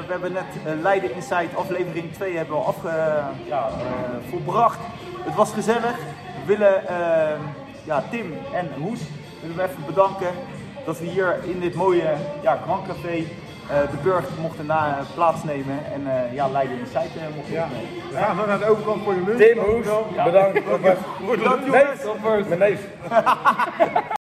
we hebben net eh, Leiden Insight aflevering 2 hebben we al afge, ja, eh, volbracht. Het was gezellig. We willen eh, ja, Tim en Hoes willen we even bedanken dat we hier in dit mooie ja, Grand Café eh, de burg mochten na, plaatsnemen en eh, ja, Leiden Insight eh, mochten Ja. opnemen. We gaan nog naar de overkant voor de lunch. Tim Hoes, bedankt. Bedankt Nee, jongens! mijn neef.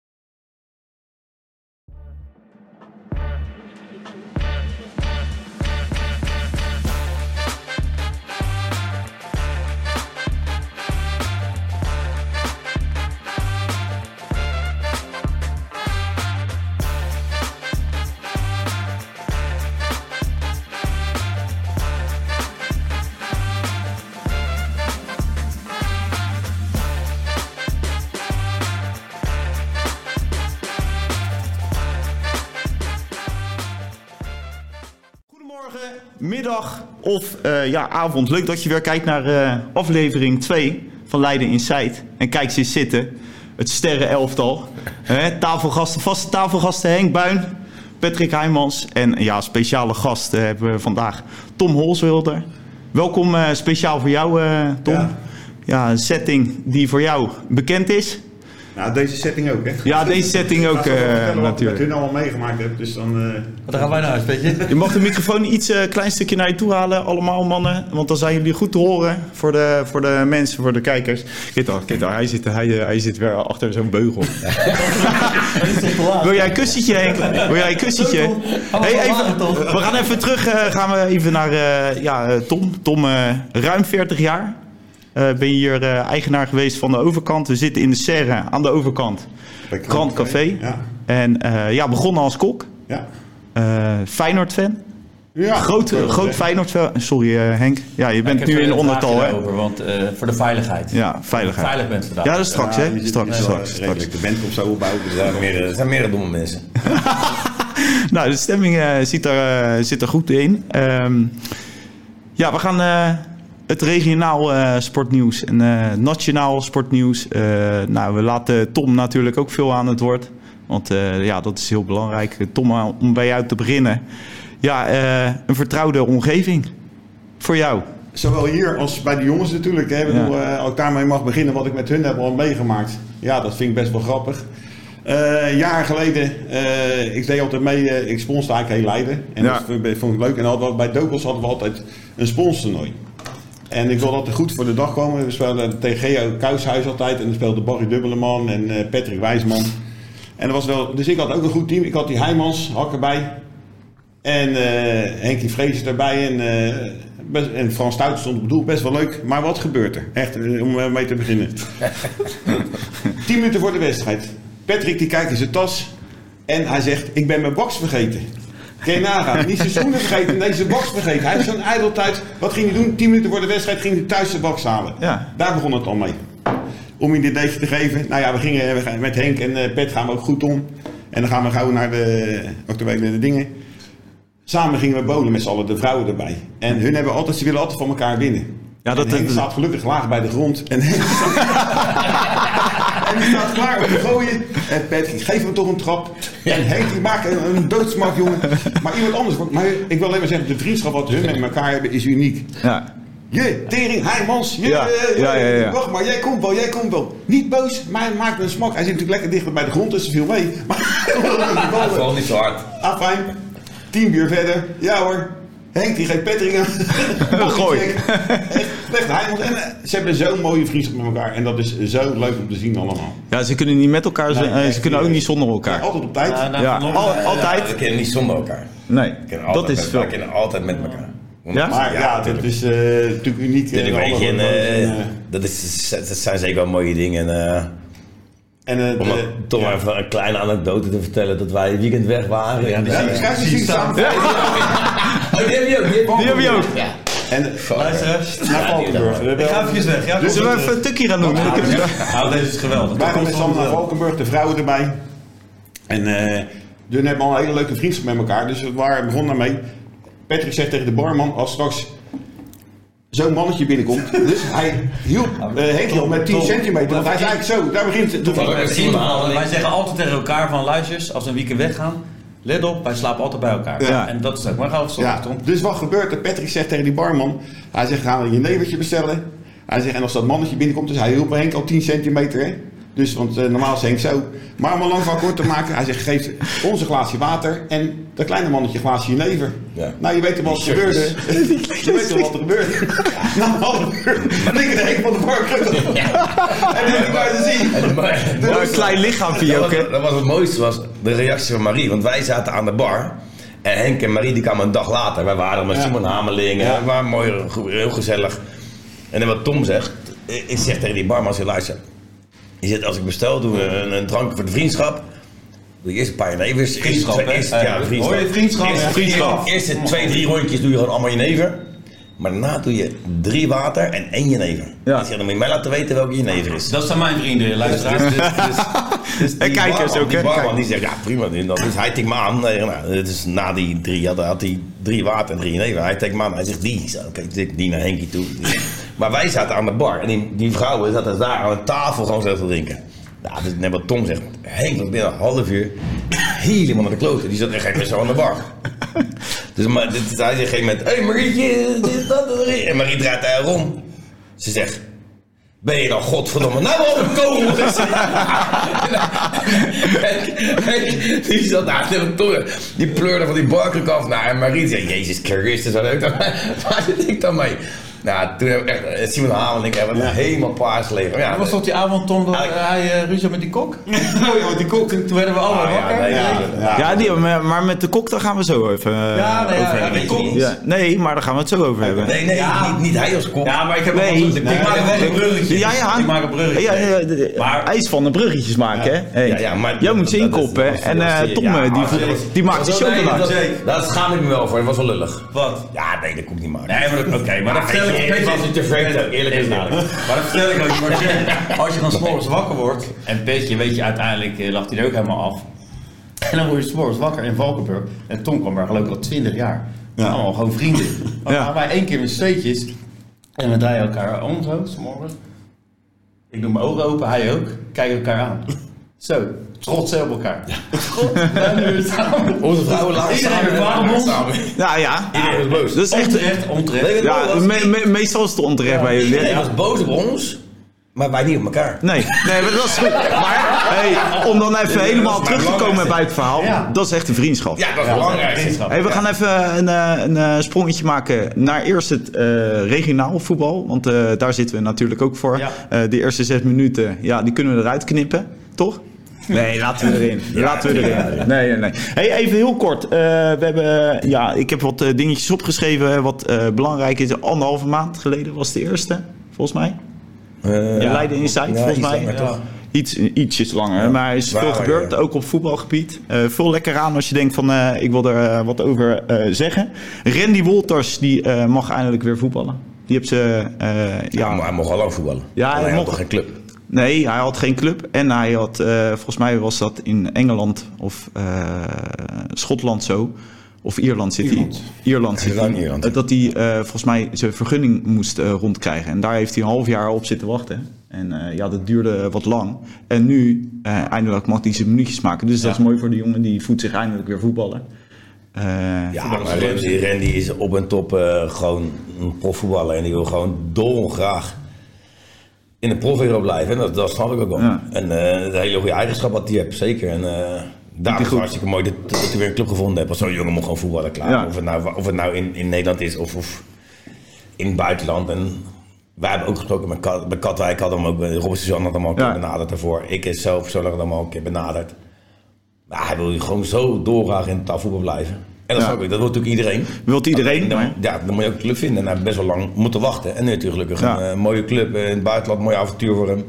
Of eh, ja, avond. Leuk dat je weer kijkt naar eh, aflevering 2 van Leiden Insight. En kijk ze zitten. Het sterrenelftal. Hè, tafelgasten, vaste tafelgasten Henk Buin, Patrick Heijmans. En ja, speciale gast eh, hebben we vandaag Tom Holswilder. Welkom speciaal voor jou, Tom. Ja. Ja. een setting die voor jou bekend is. Nou, deze setting ook, hè? Ja, deze setting ook eh, vertellen wat ik natuurlijk. met hun allemaal meegemaakt heb, dus dan... eh, Dan gaan wij naar huis, weet je? Je mag de microfoon iets een klein stukje naar je toe halen, allemaal mannen. Want dan zijn jullie goed te horen voor de, voor de mensen, voor de kijkers. Kijk dan, kijk dan hij, zit, hij, hij zit weer achter zo'n beugel. Wil jij een kussentje, Henk? Wil jij een kussentje? Hey, even, we gaan even terug, eh, gaan we even naar eh, ja, eh, Tom. Tom, eh, ruim 40 jaar. Eh, ben je hier eh, eigenaar geweest van de overkant. We zitten in de serre aan de overkant. bij Grand Café. Ja. En eh, ja, begonnen als kok. Ja. Eh Feyenoord-fan. ja. Groot, groot Feyenoord-fan. Sorry eh, Henk. Ja, je bent nu in de ondertal hè? Over, want eh, voor de veiligheid. Ja, veiligheid. Veilig bent vandaag. Ja, dat is straks ja, hè? Straks, straks, straks. redelijk de band op zo opbouwen. Dus Er zijn meerdere, er zijn meerdere domme mensen. Nou, de stemming eh, zit, er, eh, zit er goed in. Ehm, ja, we gaan eh, het regionaal eh, sportnieuws en eh, nationaal sportnieuws. eh, nou, we laten Tom natuurlijk ook veel aan het woord. Want ja, dat is heel belangrijk. Tom, om bij jou te beginnen. Ja, een vertrouwde omgeving voor jou. Zowel hier als bij de jongens natuurlijk. Hè. Bedoel, als ik daarmee mag beginnen wat ik met hun heb al meegemaakt. Ja, dat vind ik best wel grappig. Een jaar geleden, ik deed altijd mee, ik sponsorde eigenlijk heel Leiden. En Ja. dat vond- ik leuk. En hadden we, bij Dokos hadden we altijd een sponsortoernooi. En ik wilde altijd goed voor de dag komen. We speelden tegen Geo Kuishuis altijd. En dan speelde Barry Dubbeleman en eh, Patrick Wijsman. En dat was wel, dus ik had ook een goed team. Ik had die Heijmans, Hak erbij. En eh Henkie Vrees erbij. En, eh, best, en Frans Stout stond op het doel. Best wel leuk. Maar wat gebeurt er? Echt, om mee te beginnen. Tien minuten voor de wedstrijd. Patrick die kijkt in zijn tas. En hij zegt, ik ben mijn box vergeten. Je nagaan. Niet zijn schoenen vergeten, nee zijn box vergeten. Hij heeft zo'n ijdeltijd. Wat ging hij doen? Tien minuten voor de wedstrijd ging hij thuis zijn box halen. Ja. Daar begon het al mee. Om je dit idee te geven. Nou ja, we gingen we gaan- met Henk en eh, Pet gaan we ook goed om. En dan gaan we gauw naar de actuele dingen. Samen gingen we bowlen met z'n allen, de vrouwen erbij. En hun hebben altijd, ze willen altijd van elkaar winnen. Ja, dat- en Henk staat gelukkig laag bij de grond. En en die staat klaar om te gooien. En Patrick, geef hem toch een trap. En Henk, die maakt een, een doodsmak, jongen. Maar iemand anders. Maar ik wil alleen maar zeggen, de vriendschap wat hun met elkaar hebben is uniek. Ja. Je, tering, Heijmans. Je, Ja, eh, ja, ja, ja. Wacht maar, jij komt wel, jij komt wel. Niet boos, maar hij maakt een smak. Hij zit natuurlijk lekker dichter bij de grond, dus er viel mee. Maar Vooral niet zo hard. Ah, fijn. Tien uur verder. Ja hoor. Henk die geeft Patrick een Gooi. Echt, Heijmans. En eh, ze hebben zo'n mooie vriendschap met elkaar. En dat is zo leuk om te zien allemaal. ja, ze kunnen niet met elkaar zijn. Nee, eh, ze kunnen ook niet. zonder elkaar. Altijd op tijd. Ja, nou, Ja, vanochtend- al- altijd. We kennen niet zonder elkaar. Nee, dat altijd is met, veel. we kennen altijd met elkaar. Ja? maar ja, dat is eh, natuurlijk uniek. Dit eh, beetje eh, en, eh, dat, is, dat zijn zeker wel mooie dingen. En, eh, En eh, om de- toch ja. maar even een kleine anekdote te vertellen dat wij het weekend weg waren. Ja, je ziet samen. Oh, die heb je ook. Die heb je ook. Ja. En Luister, naar Valkenburg. ik ga even weg. Ja, Zullen we even een tukje gaan doen? Ik heb- Nou, deze is geweldig. Wij gaan allen naar Valkenburg, de vrouwen erbij. En eh hun hebben al een hele leuke vriendschap met elkaar. Dus we waren begonnen daarmee. Patrick zegt tegen de barman, als straks zo'n mannetje binnenkomt. Dus hij hielp uh, hielp met 10 centimeter. Want hij is eigenlijk zo, daar begint het. Wij zeggen altijd tegen elkaar van luister, als we een weekend weggaan, Let op, wij slapen altijd bij elkaar. Ja. En dat is ook. Maar gaan we Ja, dus wat gebeurt er? Patrick zegt tegen die barman, hij zegt gaan we je nevertje bestellen. Hij zegt en als dat mannetje binnenkomt, dus hij hielp Henk al 10 centimeter hè. Dus, want eh, normaal is Henk zo. Maar om een lang van kort te maken, hij zegt geef ons een glaasje water en dat kleine mannetje een glaasje jenever. Ja. Nou, je weet toch wat er gebeurde. je weet toch wat er gebeurde. Na een half uur, en ik de Henk van de bar En ik heb buiten zien. En Maar een klein lichaampje dat, ook, hè? dat was het mooiste, was de reactie van Marie. Want wij zaten aan de bar. En Henk en Marie die kwamen een dag later. Wij waren met Simon Hameling. en We waren mooi, heel gezellig. En dan wat Tom zegt. Ik zeg tegen die barman, luister. Je als ik bestel, doen we een, een drankje voor de vriendschap. Doe je eerst een paar jenever. Vriendschap, hè? Eerst, ja, Eh, vriendschap. hoor je, vriendschap, Eerst. Vriendschap. Eerste twee, drie rondjes doe je gewoon allemaal jenever. Maar daarna doe je drie water en één jenever. Ja. Ik zeg, dan moet je mij laten weten welke jenever is. Dat zijn mijn vrienden, luisteraars. Dus, dus, dus, dus En die kijkers barman- ook, Die hè? barman die zegt, ja prima, dat is, hij tikt me aan. Nee, nou, het is na die drie, had, had hij drie water en drie neven. Hij tikt me aan, hij zegt die. Oké, ik die naar Henkie toe. Maar wij zaten aan de bar en die, die vrouwen zaten daar aan een tafel gewoon zo te drinken. Nou, is net wat Tom zegt. Henk was binnen een half uur helemaal naar de kloten. Die zat echt zo aan de bar. Dus maar, dit, hij zegt een moment, hé hey, Marietje, dit, dat. En Marie draait daar rond. Ze zegt, ben je dan godverdomme nou al gekomen? die zat daar tegen Tom, die pleurde van die barkruk af. Nou, en Marie zei, Jezus Christus, wat heb ik dan, waar zit ik dan mee? Nou, toen heb ik echt, Simon Hameling hebben we helemaal paars leven. Ja, Dat was toch die avond, Tom, dat Eigenlijk- hij eh, ruzie met die kok? Oh ja, want die kok. Toen, toen werden we allemaal Ah, ja, wakker. nee, Ja, ja. Ja, die, maar maar met de kok, daar gaan we zo even eh, Ja, ja, over ja, hebben. kok. Ja, nee, maar daar gaan we het zo over hebben. Nee, nee, Ja. niet, niet hij als kop. Ja, maar ik heb Nee. zo- ik Nee, maak wel nee, een bruggetje. Ja, ja. Ik maak een bruggetje. Ja, ja, ja, de- Maar- ijs van de bruggetjes maken, hè? Hey. Ja, ja, maar- Jij moet ze inkoppen. En eh, Tom, ja, die, maakt de dat- nee, chocola. dat- Daar schaam ik me wel voor, dat was wel lullig. Wat? Ja, nee, dat kon ik niet maken. Nee, maar oké, maar dat ik was niet tevreden, eerlijk is eerlijk. Maar dat vertel ik ook. Maar als je, dan s'morgens wakker wordt, en Petje, weet je, uiteindelijk eh, lag hij er ook helemaal af. En dan word je s'morgens wakker in Valkenburg. En Tom kwam er geloof ik al 20 jaar. Ja. Allemaal gewoon vrienden. Ja. wij één keer met steetjes. En we draaien elkaar om zo, s'morgens. Ik doe mijn ogen open, hij ook. Kijken elkaar aan. Zo, trotsen op elkaar. God, nu samen. Onze vrouwen lagen Iedereen samen. samen. Ja, ja. Iedereen was boos. Dat is echt... Onterecht, onterecht. Ja, me- me- meestal is het onterecht bij jullie. Iedereen was boos op ons, maar wij niet op elkaar. Nee, nee, maar dat is goed. Maar hey, om dan even helemaal terug te komen bij het verhaal, Ja. dat is echt een vriendschap. Ja, dat is belangrijk. Hey, we gaan even een, eh, een eh, sprongetje maken naar eerst het eh, regionaal voetbal. Want eh, daar zitten we natuurlijk ook voor. Ja. Eh, die eerste zes minuten, ja, die kunnen we eruit knippen, toch? Nee, laten we erin. laten we erin. Nee, nee, nee. Hey, even heel kort. Eh, we hebben, eh, ja, ik heb wat eh, dingetjes opgeschreven wat belangrijk is. Anderhalve maand geleden was de eerste, volgens mij. Eh, Leiden Insight, ja, volgens mij. langer? Iets, ietsjes langer, maar er is veel gebeurd, ja. ook op voetbalgebied. Veel lekker aan als je denkt van, ik wil er wat over zeggen. Randy Wolters, die mag eindelijk weer voetballen. Die heeft ze, Ja, maar ja, hij mocht al lang voetballen. Ja, hij mocht- toch geen club. Nee, hij had geen club. En hij had, eh, volgens mij was dat in Engeland of eh, Schotland zo. Of Ierland zit Ierland. hij. Ierland zit hij. Ierland. Eh, Dat hij eh, volgens mij zijn vergunning moest eh, rondkrijgen. En daar heeft hij een half jaar op zitten wachten. En eh, ja, dat duurde wat lang. En nu, eh, eindelijk mag hij zijn minuutjes maken. Dus dat is mooi voor de jongen. Die voelt zich eindelijk weer voetballen. Eh, Ja, maar Randy, Randy is op en top eh, gewoon een profvoetballer. En die wil gewoon dolgraag in de profwereld blijven. En dat, dat snap ik ook wel. Ja. En eh de hele goede eigenschap wat hij heeft, zeker. En eh daarom is het hartstikke mooi dat, dat hij weer een club gevonden heeft. Want zo'n jongen moet gewoon voetballen, klaar. Ja. Of het nou, of het nou in, in Nederland is of, of in het buitenland. En wij hebben ook gesproken met, Kat, met Katwijk. Had hem ook, Robert Suzanne had hem al een keer Ja. benaderd daarvoor. Ik is zelf persoonlijk had hem al een keer benaderd. Maar hij wil gewoon zo doorgaan in het voetbal blijven. En dat Ja. snap ik, dat wil natuurlijk iedereen. Wilt iedereen, Alleen dan, Ja, dan moet je ook een club vinden. En hij heeft best wel lang moeten wachten. En nu natuurlijk gelukkig Ja. een eh, mooie club eh, in het buitenland, een mooi avontuur voor hem.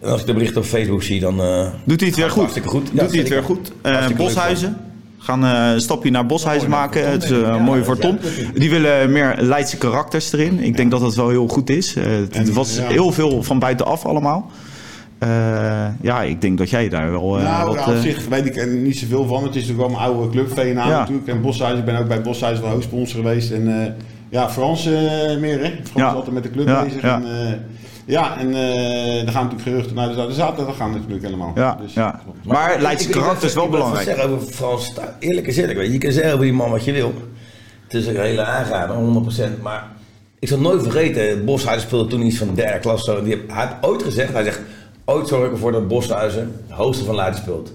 En als ik de berichten op Facebook zie, dan... eh, Doet hij het weer goed? Hartstikke goed. Doet hij het weer goed? Eh, Boshuizen. Gaan eh, een stapje naar Boshuizen maken. Het is mooi voor Tom. Die willen meer Leidse karakters erin. Ik denk dat dat wel heel goed is. Eh, het En, was ja. heel veel van buitenaf allemaal. Eh, ja, ik denk dat jij daar wel eh, nou, wat... nou, op eh, zich weet ik er niet zoveel van. Het is natuurlijk wel mijn oude club, VNA Ja. natuurlijk. En Boshuis, ik ben ook bij Boshuis wel hoofdsponsor geweest. En eh, ja, Frans eh, meer hè. Frans Ja. is altijd met de club Ja, bezig. ja. En, eh, Ja, en eh er gaan natuurlijk geruchten naar de, zaterdag gaan natuurlijk helemaal. Ja, Dus- ja. Maar Leidse Ik- ik- karakter is wel ik belangrijk. zeggen over Frans Stu- Eerlijk is eerlijk, weet je. Je kan zeggen over die man wat je wil. Het is een hele aangaande, 100%. Maar ik zal nooit vergeten, Boshuizen speelde toen iets van de derde klas. Zo. Die heeft, hij heeft ooit gezegd, hij zegt, ooit zorg ik ervoor dat Boshuizen de hoogste van Leiden speelt.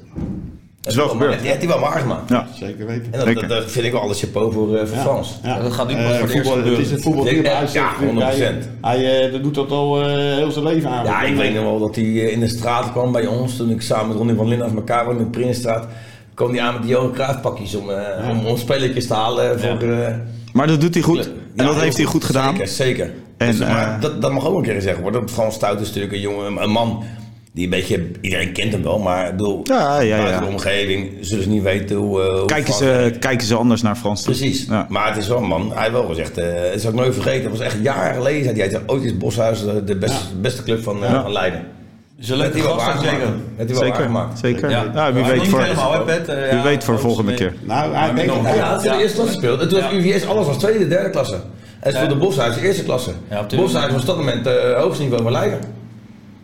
is wel gebeurd. Die heeft hij wel waar gemaakt. Ja. Zeker weten. En dat, Zeker. dat, dat vind ik wel alles chapeau voor, eh, voor Ja. Frans. Ja. dat gaat nu pas Eh, voor het eerst voetbal, Het is een voetbal die ja, hij, ja, 100%. hij eh, dat doet dat al eh, heel zijn leven aan. Ja, ik weet nog wel dat hij eh, in de straat kwam bij ons. Toen ik samen met Ronnie van Linden af elkaar woonde in de Prinsstraat. kwam hij aan met die Johan Cruijff pakjes om, eh, om, om spelletjes te halen voor... eh, Maar dat doet hij goed. En dat heeft hij goed gedaan. Zeker, zeker. En, Dus, maar eh, dat, dat mag ook een keer gezegd worden. Dat Frans Stout is natuurlijk een jongen, een man die een beetje, iedereen kent hem wel, maar ik bedoel, Ja, ja, buiten ja. de omgeving zullen ze niet weten hoe... eh, hoe Kijken ze, kijken ze anders naar Frans toe. Precies. Ja. Maar het is wel een man. Hij heeft wel gezegd, eh dat zal ik nooit vergeten. Het was echt jaren geleden. Zei hij, ooit is Boshuis de, de beste, beste club van, eh, Ja. van Leiden. Ze leuk hij wel zeker. Heeft hij wel Zeker, zeker. Ja. Ja, wie weet voor, helemaal, hè, Pet? Eh, wie ja, weet voor ook volgende keer. Nou, hij denkt nog- dat Ja, het is de eerste klasse gespeeld. Het was. UVS, alles was tweede, derde klasse. En speelde Ja. Boshuis de eerste klasse. De- Boshuis was op dat moment het hoogste niveau van Leiden.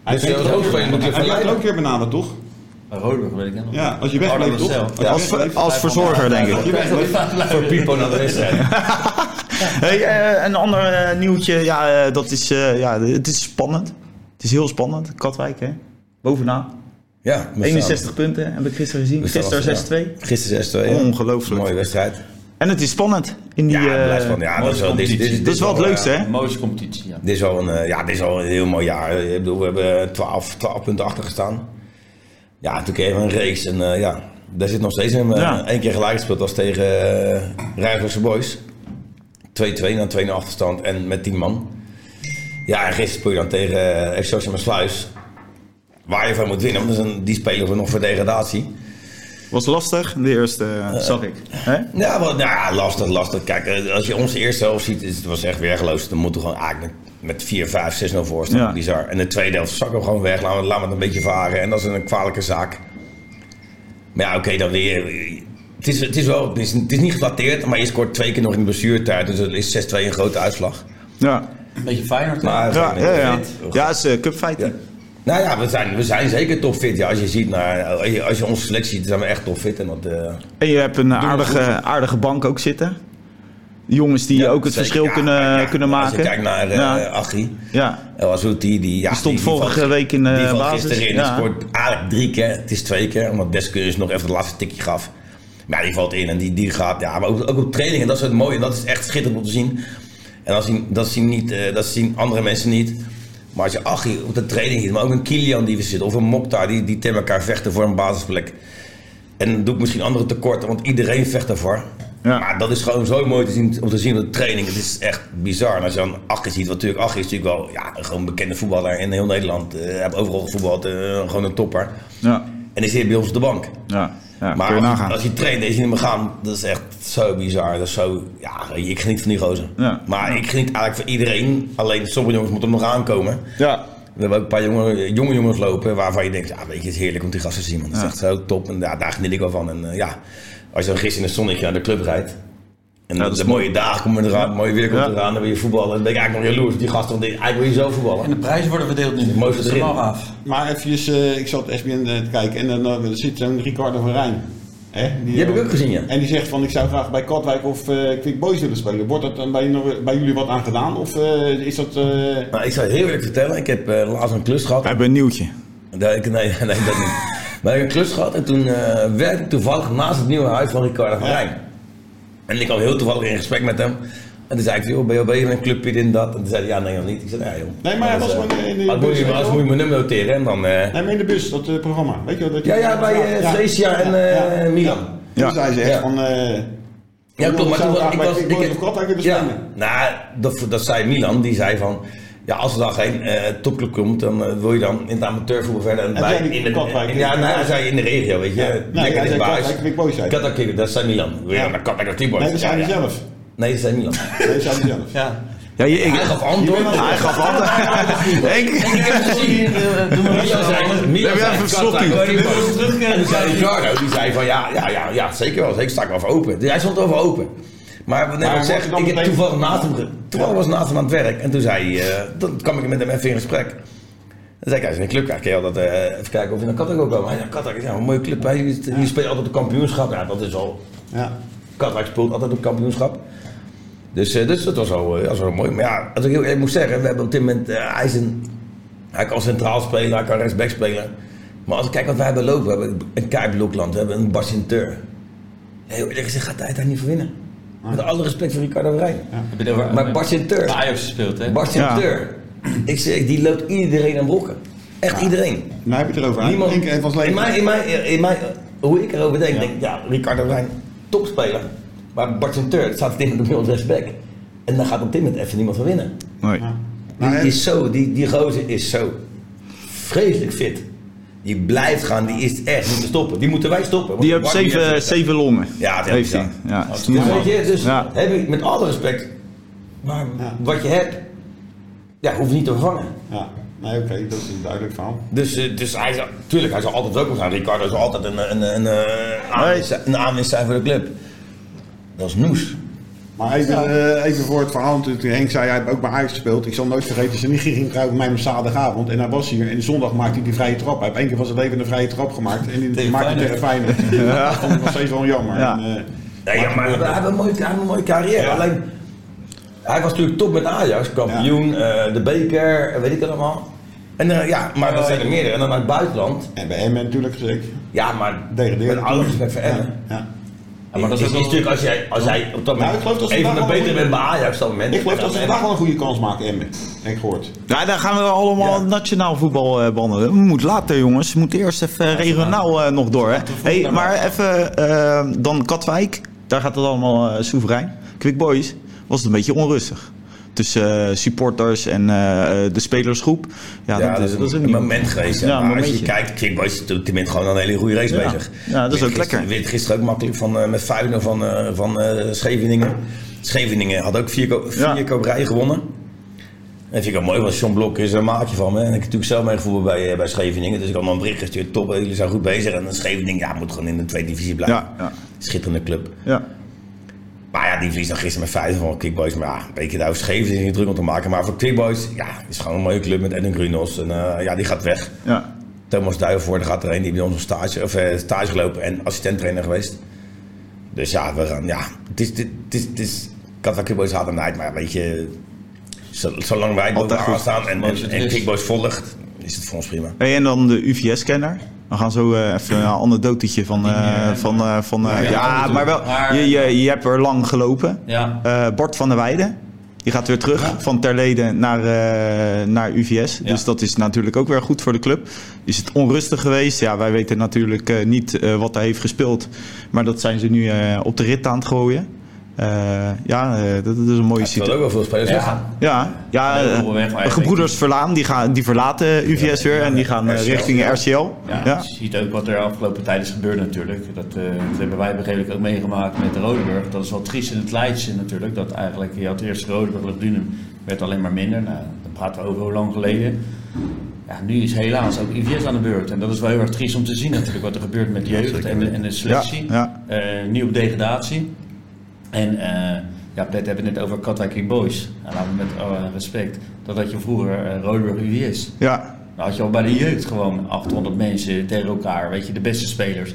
Hij Dus heeft de ook van hij werd ook weer benaderd, toch? Bij Rodenburg weet ik nog. Ja, als je wegbleef, toch? Als. Als, verzorger, denk ik. Voor Pipo naar de wedstrijd. Hey, eh, een ander eh, nieuwtje. Ja, eh, dat is, eh, ja, het is spannend. Het is heel spannend. Katwijk, hè? Bovenaan. Ja, we 61 punten, heb ik gisteren gezien. Gisteren als- 6-2. staan- Gisteren 6-2. ja. Ongelooflijk. Mooie wedstrijd. En het is spannend. In die, Ja, eh, van, ja, dat is wel, dit, dit, is wel het leukste, eh, hè? Mooiste competitie, ja. Dit is wel een, eh, ja, dit is wel een heel mooi jaar. Ik bedoel, we hebben 12, 12 punten achter gestaan. Ja, toen kregen we een race en eh, ja, daar zit nog steeds in. We Ja. één keer gelijk gespeeld, was tegen uh, Rijgersche Boys. 2-2 na 2 achterstand en met 10 man. Ja, en gisteren speel je dan tegen uh, Excelsior Maasluis. Waar je van moet winnen, want een, die spelen we nog voor degradatie. Was lastig, de eerste, eh, zag ik. Hè? Ja, wel, nou ja, lastig, lastig. Kijk, eh, als je onze eerste helft ziet, het was echt weergeloos. Dan moeten we gewoon eigenlijk met 4, 5, 6 0 voor staan. Ja. Bizar. En de tweede helft zakken we gewoon weg. Laten we, laten we het een beetje varen. En dat is een kwalijke zaak. Maar ja, oké, dan weer. Het is, het is wel, het is, het is niet geflatteerd, maar je scoort twee keer nog in de blessuretijd. Dus dat is 6-2 een grote uitslag. Ja, Een beetje Feyenoord. hè? Maar, ja, ja. Ja, ja het is uh, cupfight. Nou ja, we zijn, we zijn zeker topfit. Ja, als je ziet naar, als je, als onze selectie ziet, zijn we echt topfit. En dat, eh, En je hebt een aardige, aardige bank ook zitten. Jongens die ja, ook het zeker. verschil Ja, kunnen, ja, kunnen maken. Als je kijkt naar eh Ja. Achie. Ja, El Azouti, die, ja, Die stond die, vorige valt- week in de valt basis, gisteren in. ja. Scoort eigenlijk drie keer. Het is twee keer, omdat Deskus nog even het laatste tikje gaf. Maar ja, die valt in en die, die gaat... Ja, maar ook, ook op training, en dat is het mooie. En dat is echt schitterend om te zien. En dat zien, dat zien, niet, eh, dat zien andere mensen niet. Maar als je Achie op de training ziet, maar ook een Kilian die we zitten, of een Mokhtar die, die tegen elkaar vechten voor een basisplek. En dan doe ik misschien andere tekorten, want iedereen vecht daarvoor. Ja. Maar dat is gewoon zo mooi te zien, om te zien op de training. Het is echt bizar. En als je dan Achie ziet, wat natuurlijk Achie is natuurlijk wel ja, gewoon een bekende voetballer in heel Nederland. Hij heeft overal gevoetbald, eh, gewoon een topper. ja, En die zit bij ons op de bank. ja. Ja Maar je als, hij traint en je ziet hem gaan, dat is echt zo bizar. Dat is zo, ja, ik geniet van die gozer. Ja. Maar ik geniet eigenlijk van iedereen. Alleen sommige jongens moeten nog aankomen. ja, We hebben ook een paar jonge, jonge jongens lopen waarvan je denkt, ja, weet je, het is heerlijk om die gasten te zien. Man. Dat is echt zo top en ja, daar geniet ik wel van. En eh, ja, als je dan gisteren in het zonnetje naar de club rijdt. En Ja, dat de, is de mooie dagen komen eraan, mooie weer komt Ja. eraan, dan wil je voetballen. Dan ben ik eigenlijk nog jaloers. Die gasten, want eigenlijk wil je zo voetballen. En de prijzen worden verdeeld nu. mooiste dat is af. Maar even, eh, ik zat SBN te kijken en dan eh, zit zo'n Ricardo van Rijn. Hè, Die heb ik ook gezien, ja. En die zegt van ik zou graag bij Katwijk of eh Quick Boys willen spelen. Wordt dat dan bij, bij jullie wat aan gedaan? Of eh, is dat... eh, Nou, ik zou je heel eerlijk vertellen, ik heb eh, laatst een klus gehad. we hebben een nieuwtje. Nee, ik- nee, nee, dat niet. Maar ik heb een klus gehad en toen eh, werkte ik toevallig naast het nieuwe huis van Ricardo van Ja. Rijn. En ik kwam heel toevallig in gesprek met hem. En toen zei ik, joh, ben je al bezig met een clubje dit en dat? En toen zei hij, ja, nee, nog niet. Ik zei, ja, joh. Nee, maar hij Anders, was eh, gewoon in de maar bus, anders wel. moet je mijn nummer noteren en dan... eh, Nee, maar in de bus, dat eh, programma. Weet je wel? Dat je, Ja, ja, bij, eh, Ja. Freesia en, eh, Milan. Ja. Toen zei ze echt Ja. van... eh Ja, klopt, maar ik toen was- ik ik willen Ja, spelen. nou, dat, dat zei Milan, die zei van... Ja, als er dan geen eh, topclub komt, dan eh, wil je dan in het amateurvoetbal verder. En bij, in de, Katwijk? in- ja, hij zei in de regio, weet je. Ja. Nee, Lekker dichtbij huis. Katwijk, dat zei Milan. Ja. naar Katwijk of T-Boys? Nee, dat hij ja. zelf. Nee, dat zei Milan. Nee, dat zei hij zelf. Ja. Ja, je, ik, Hij gaf antwoord. hij gaf antwoord. Ik- Ik heb gezien, maar Milan zei, even T-Boys. En toen zei Ricardo, die zei van ja, ja, ja, ja zeker wel, zeker sta ik wel voor open. Hij stond over open. Maar wat net ik zeg, ik heb toevallig naast hem, toevallig was naast hem aan het werk. En toen zei hij, eh, dan kwam ik met hem even in gesprek. Dan zei ik, hij is in een club, ja, kun je altijd eh, even kijken of je naar Katwijk ook komen. Hij zei, Katwijk is ja, een mooie club, je speelt altijd op kampioenschap. Ja, dat is al, Ja. Katwijk speelt altijd op kampioenschap. Dus, eh, dus dat was al, was wel mooi. Maar ja, als ik heel eerlijk moet zeggen, we hebben op dit moment, hij, is een, hij kan centraal spelen, hij kan rechtsback spelen. Maar als ik kijk wat wij hebben lopen, we hebben een Kai Blokland, we hebben een Basinteur. Heel eerlijk gezegd gaat hij daar niet voor winnen. Met alle respect voor Ricardo Rijn. Maar Basinteur, Bij Ajax gespeeld, hè? Basinteur, ik zeg, die loopt iedereen aan brokken. Echt iedereen. Nou heb je het erover. Niemand, Eén keer even als in mijn, in mijn, in mijn, hoe ik erover denk, denk ik, ja, Ricardo Rijn, topspeler. Maar Bart Sinteur staat tegen de middels respect. En dan gaat op dit moment even niemand van winnen. Nee. Die, Nou, hè? is zo, die, die gozer is zo vreselijk fit. Die blijft gaan, die is echt niet te stoppen. Die moeten wij stoppen. Die heeft zeven, zeven longen. Ja, dat heeft hij. Ja, Dus weet je, dus Ja. heb ik met alle respect, maar Ja. wat je hebt, ja, hoef je niet te vervangen. Ja. Nee, oké, dat is een duidelijk verhaal. Dus, eh, dus hij zal, tuurlijk, hij zal altijd welkom zijn. Ricardo is altijd een, een, een, een, aanwinst zijn voor de club. Dat is Noes. Maar even, eh, even voor het verhaal natuurlijk. Henk zei, hij heeft ook bij Ajax gespeeld. Ik zal nooit vergeten, zijn nichtje ging trouwen met mij op zaterdagavond. En hij was hier. En zondag maakte hij die vrije trap. Hij heeft één keer van zijn leven een vrije trap gemaakt. En die maakte hij tegen Feyenoord. Dat vond ik nog steeds wel jammer. Ja. En, eh, Nee, ja, maar hij heeft een mooie, hij heeft een mooie carrière. Alleen, hij was natuurlijk top met Ajax, kampioen, eh, de beker, weet ik het allemaal. En ja, maar dat zijn er meerdere. En dan naar het buitenland. en bij Emmen natuurlijk zeker. Ja, maar Degradeerde met alle toen. respect voor Emmen. Ja. ja. Ja, maar dat is, natuurlijk als jij, als jij op dat Nou, moment ik geloof dat ze een betere bent bij Ajax op dat moment. Ik geloof dat ze vandaag wel een goede kans maken, Emmen. Heb ik gehoord. Ja, dan gaan we allemaal Ja. nationaal voetbal eh, behandelen. We moeten later, jongens. We moeten eerst even eh, regionaal eh, nog door. Hè? Hey, maar even dan Katwijk. Daar gaat het allemaal eh, soeverein. Quick Boys was het een beetje onrustig. Tussen eh, supporters en eh, de spelersgroep. Ja, Ja, dat, is, dat is een moment geweest. Ja, maar als je kijkt, Quick Boys is op dit moment gewoon een hele goede race bezig. Ja, dat is ook lekker. Wint gisteren ook makkelijk van, eh, met Fuinen van, eh, van eh, Scheveningen. Scheveningen had ook vier, ko- vier gewonnen. En vind ik ook mooi, want John Blok is een maatje van me. En ik heb natuurlijk zelf meegevoerd bij, eh, bij Scheveningen. Dus ik had nog een bericht gestuurd. Top, jullie zijn goed bezig. En Scheveningen ja, moet gewoon in de tweede divisie blijven. Ja, ja. Schitterende club. Ja. Maar ja, die verliest dan gisteren met vijf van Kickboys. Maar ja, een beetje daar scheef is niet druk om te maken. Maar voor Kickboys, ja, is gewoon een mooie club met Edwin Grunos. En eh, ja, die gaat weg. ja. Thomas Duivenvoorde gaat erheen, die bij ons op stage, of, eh, stage gelopen en assistent-trainer geweest. Dus ja, we gaan, ja, het is, het is, het is Katwijk Kickboys haat en nijd, maar weet je, zo- zolang wij goed. staan en, en, en. Kickboys volgt, is het voor ons prima. Hey, en dan de UVS-kenner. We gaan zo eh, even een anekdotetje van... eh, van, eh, van eh, Ja, ja, maar wel, je, je, je hebt er lang gelopen. Ja. Bart van der Weijden. Die gaat weer terug van Terleden naar, naar UVS. Dus dat is natuurlijk ook weer goed voor de club. Is het onrustig geweest? Ja, wij weten natuurlijk niet wat hij heeft gespeeld. Maar dat zijn ze nu op de rit aan het gooien. Eh, ja, eh, dat, dat is een mooie Er zullen situatie. ook wel veel spelers Ja. weggaan. Ja, ja eh, gebroeders Verlaan, die, gaan, die verlaten UVS weer. En die gaan RCL. richting RCL. Ja, Ja. Je ziet ook wat er afgelopen tijd is gebeurd natuurlijk. Dat, eh, dat hebben wij begrepen ook meegemaakt met de Rodeburg. Dat is wel triest in het Leidse natuurlijk. Dat eigenlijk, je had eerst Rodeburg, Lugdunum, werd alleen maar minder. Nou, dan praten we over hoe lang geleden. Ja, nu is helaas ook IVS aan de beurt. En dat is wel heel erg triest om te zien natuurlijk wat er gebeurt met de jeugd en de, en de selectie. Ja, Eh, nu op degradatie. En eh ja, Pet hebben het net over Katwijk Boys. Nou, laten we met alle respect. Dat je vroeger uh, Rodeburg UVS. ja. Dan had je al bij de jeugd gewoon 800 mensen tegen elkaar, weet je, de beste spelers.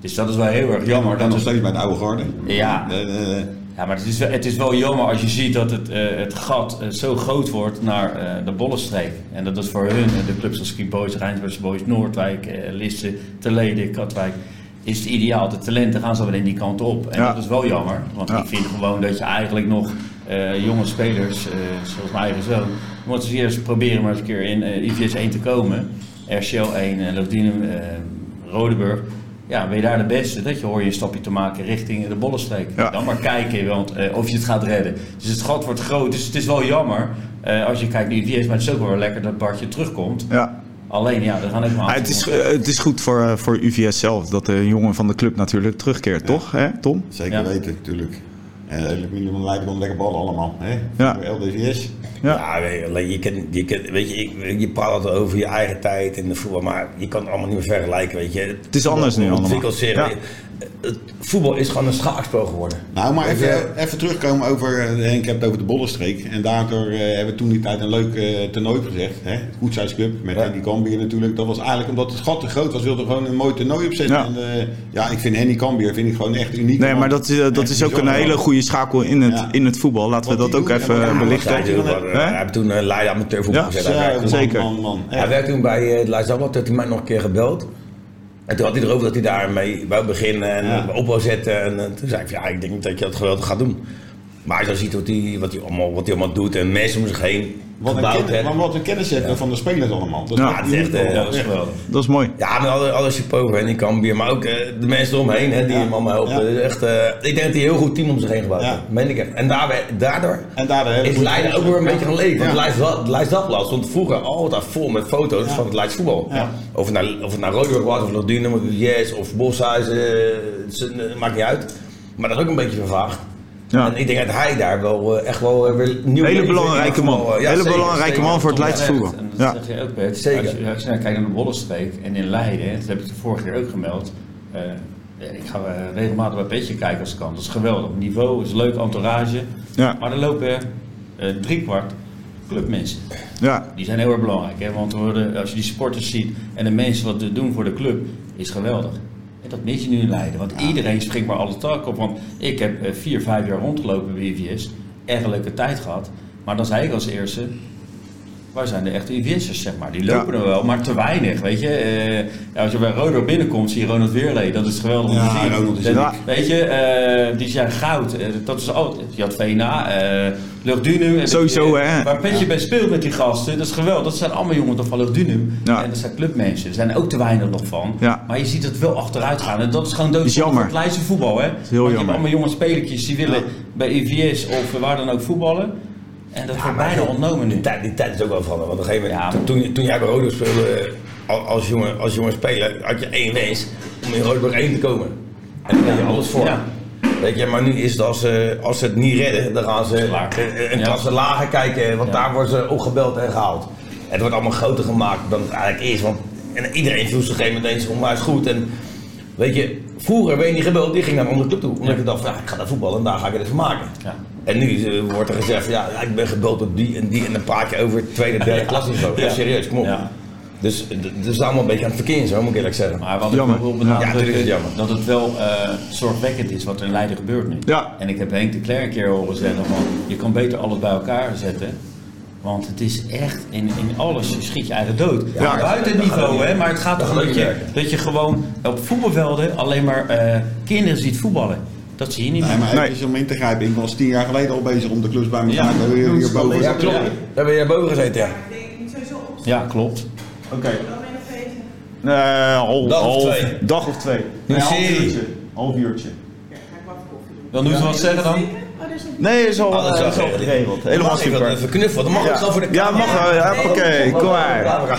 Dus dat is wel heel erg jammer. Dan Dat nog steeds bij de oude garde. ja, Eh, eh, ja, maar het is, wel, het is wel jammer als je ziet dat het, eh, het gat eh, zo groot wordt naar eh, de Bollenstreek. En dat is voor hun, eh, de clubs als Ski Boys, Rijnsburgse Boys, Noordwijk, eh, Lisse, Terleden, Katwijk, is het ideaal. De talenten gaan zo weer in die kant op. En Ja. dat is wel jammer, want Ja. ik vind gewoon dat je eigenlijk nog eh, jonge spelers, eh, zoals mijn eigen zoon, moeten ze eerst proberen maar eens een keer in eh, IVS 1 te komen. RCL 1, uh, Lodinum, Rodeburg. Ja, ben je daar de beste? Dat je hoor je een stapje te maken richting de Bollenstreek. Ja. Dan maar kijken want, of je het gaat redden. Dus het gat wordt groot. Dus het is wel jammer als je kijkt naar IVS. Maar het is ook wel lekker dat Bartje terugkomt. ja. Alleen ja, er gaan ook maar Ah, het, is, eh, het is goed voor, eh, voor UVS zelf dat de jongen van de club natuurlijk terugkeert, toch? Hè, Tom? zeker Ja. weten, natuurlijk. En minimum leiden gewoon lekker ballen allemaal. Hè? Ja. Voor LDVS. Ja. Ja, weet je, alleen je, kan, je, kan, weet je, je praat altijd over je eigen tijd in de voetbal, maar je kan het allemaal niet meer vergelijken, weet je. Het is anders nu allemaal. Ontwikkelt zich. Ja. Het voetbal is gewoon een schaakspel geworden. Nou, maar even, even terugkomen over, eh, Henk hebt het over de Bollenstreek. En daardoor eh, hebben we toen die tijd een leuk eh, toernooi gezegd. Hè? Goedheidsclub met Ja. Henny Cambier natuurlijk. Dat was eigenlijk omdat het gat te groot was, wilden we gewoon een mooi toernooi opzetten. Ja. En, eh, ja, ik vind Henny Cambier vind ik gewoon echt uniek. Nee, maar dat is, dat is ook een hele goede schakel in het, Ja. in het voetbal. Laten we Wat dat ook doen, even en wat- belichten. hij heeft toen, Hè? hij heeft toen een Leiden amateurvoetbal Ja, gezet. Ja, man, zeker. Man, man. Hij werkte toen bij het Leidsdagblad, toen heeft hij mij nog een keer gebeld. En toen had hij erover dat hij daarmee wou beginnen en Ja. op wou zetten. En, eh, toen zei ik, van, ja, ik denk dat je dat geweldig gaat doen. Maar als je dan ziet wat hij, wat, hij allemaal, wat hij allemaal doet en mensen om zich heen Wat een, kennis, maar wat een kennis hebben van de spelers allemaal. Dat is echt, uniek, eh, dat is geweldig. Dat is mooi. Ja, met alle, alle supporters en die Cambuur, maar ook eh, de mensen eromheen hè, die Ja. hem allemaal helpen. Ja. Dat echt, eh, ik denk dat hij een heel goed team om zich heen gebouwd heeft. Meen ik echt. En daardoor En daardoor is Leiden ook weer een beetje gaan leven. Want Leids- Leids Dagblad stond vroeger altijd vol met foto's van het Leids voetbal. Ja. Of het naar, of het naar Rodeburg was, of Lodunum, of Yes, of Boshuizen, maakt niet uit. Maar dat is ook een beetje vervaagd. Ja. En ik denk dat hij daar wel eh, echt wel eh, weer nieuw Hele belangrijke man. ja, Hele zeker, belangrijke zeker. man voor het Leidse voetbal. En dat Ja. zeg je ook, Bert. Zeker. Als je, als je nou kijkt naar de Bollenstreek en in Leiden, dat heb ik de vorige keer ook gemeld. eh, ik ga regelmatig bij Petje kijken als het kan. Dat is geweldig. Niveau is leuk, entourage. Ja. Maar er lopen eh driekwart clubmensen. Ja. Die zijn heel erg belangrijk. Hè? Want als je die sporters ziet en de mensen wat ze doen voor de club, is geweldig. Dat mis je nu in Leiden. Want iedereen springt maar alle tak op. Want ik heb eh, vier, vijf jaar rondgelopen bij. Echt een leuke tijd gehad. Maar dan zei ik als eerste, waar zijn de echte IVS'ers, zeg maar. Die lopen Ja. er wel, maar te weinig, weet je. Eh, ja, als je bij Rodo binnenkomt, zie je Ronald Weerlee. Dat is geweldig om te zien. Ronald is Dat-. Weet je, eh, die zijn goud. Eh, dat is al, je eh Luchtdunum. En Sowieso, hè. Waar Petje bij speelt met die gasten, dat is geweldig. Dat zijn allemaal jongens van Luchtdunum. En dat zijn clubmensen. Er zijn er ook te weinig nog van. Maar je ziet het wel achteruit gaan. En dat is gewoon dood is jammer. het Leidse voetbal, hè. heel Want je hebt allemaal jonge spelertjes die willen bij IVS of waar dan ook voetballen. En dat wordt bijna ontnomen nu. Die tijd, die tijd is ook wel veranderd. Want op een gegeven moment, Ja, toen, toen jij bij Rodo speelde, eh, al- als jonge, als jonge speler, had je één wens om in Rodeburg 1 te komen. En daar deed je alles voor. Ja. Weet je, maar nu is het als, ze als ze het niet redden, dan gaan ze eh, een Ja. klasse lager kijken, want Ja. daar worden ze opgebeld en gehaald. Het wordt allemaal groter gemaakt dan het eigenlijk is, want en iedereen voelt zich op een gegeven moment eens onwijs goed. En weet je, vroeger ben je niet gebeld, die ging naar een andere club toe. Omdat je dacht, van, ja, ik ga daar voetballen en daar ga ik het van maken. Ja. En nu eh, wordt er gezegd, ja, ja, ik ben gebeld door die en die en dan praat je over tweede, derde klas niveau. Ja. serieus, kom op. Ja. Dus eh, dat is allemaal een beetje aan het verkeer, zo moet ik eerlijk zeggen. Maar wat ik wil Ja, benadrukken, jammer. dat het wel eh, zorgwekkend is wat er in Leiden gebeurt nu. Ja. En ik heb Henk de Klerk een keer horen zeggen van, je kan beter alles bij elkaar zetten. Want het is echt, in, in alles schiet je eigen dood. Ja. Buiten het niveau, hè, maar het gaat Dat gaat dat je, dat je gewoon op voetbalvelden alleen maar eh, kinderen ziet voetballen. Dat zie je niet Nee, meer. maar Nee. het is om in te grijpen. Ik was tien jaar geleden al bezig om de clubs bij elkaar Ja. te hebben. Hier, hierboven. Ja, klopt. Daar ben jij boven gezeten, ja. Ik ik. Ja, klopt. Oké. Dan ben je nog bezig. Eh, half, Dag of half- twee. Dag of twee. Nu half serie. uurtje. Half uurtje. Ja, ga ik wat koffie doen. Dan doen ze wat zeggen dan? Oh, Nee, is al, Oh, dat eh, is al wel geregeld. Helemaal ik super. Even knuffelen, dan mag ik Ja. gewoon voor de Ja, mag wel. Ja, oké, kom maar. Camera.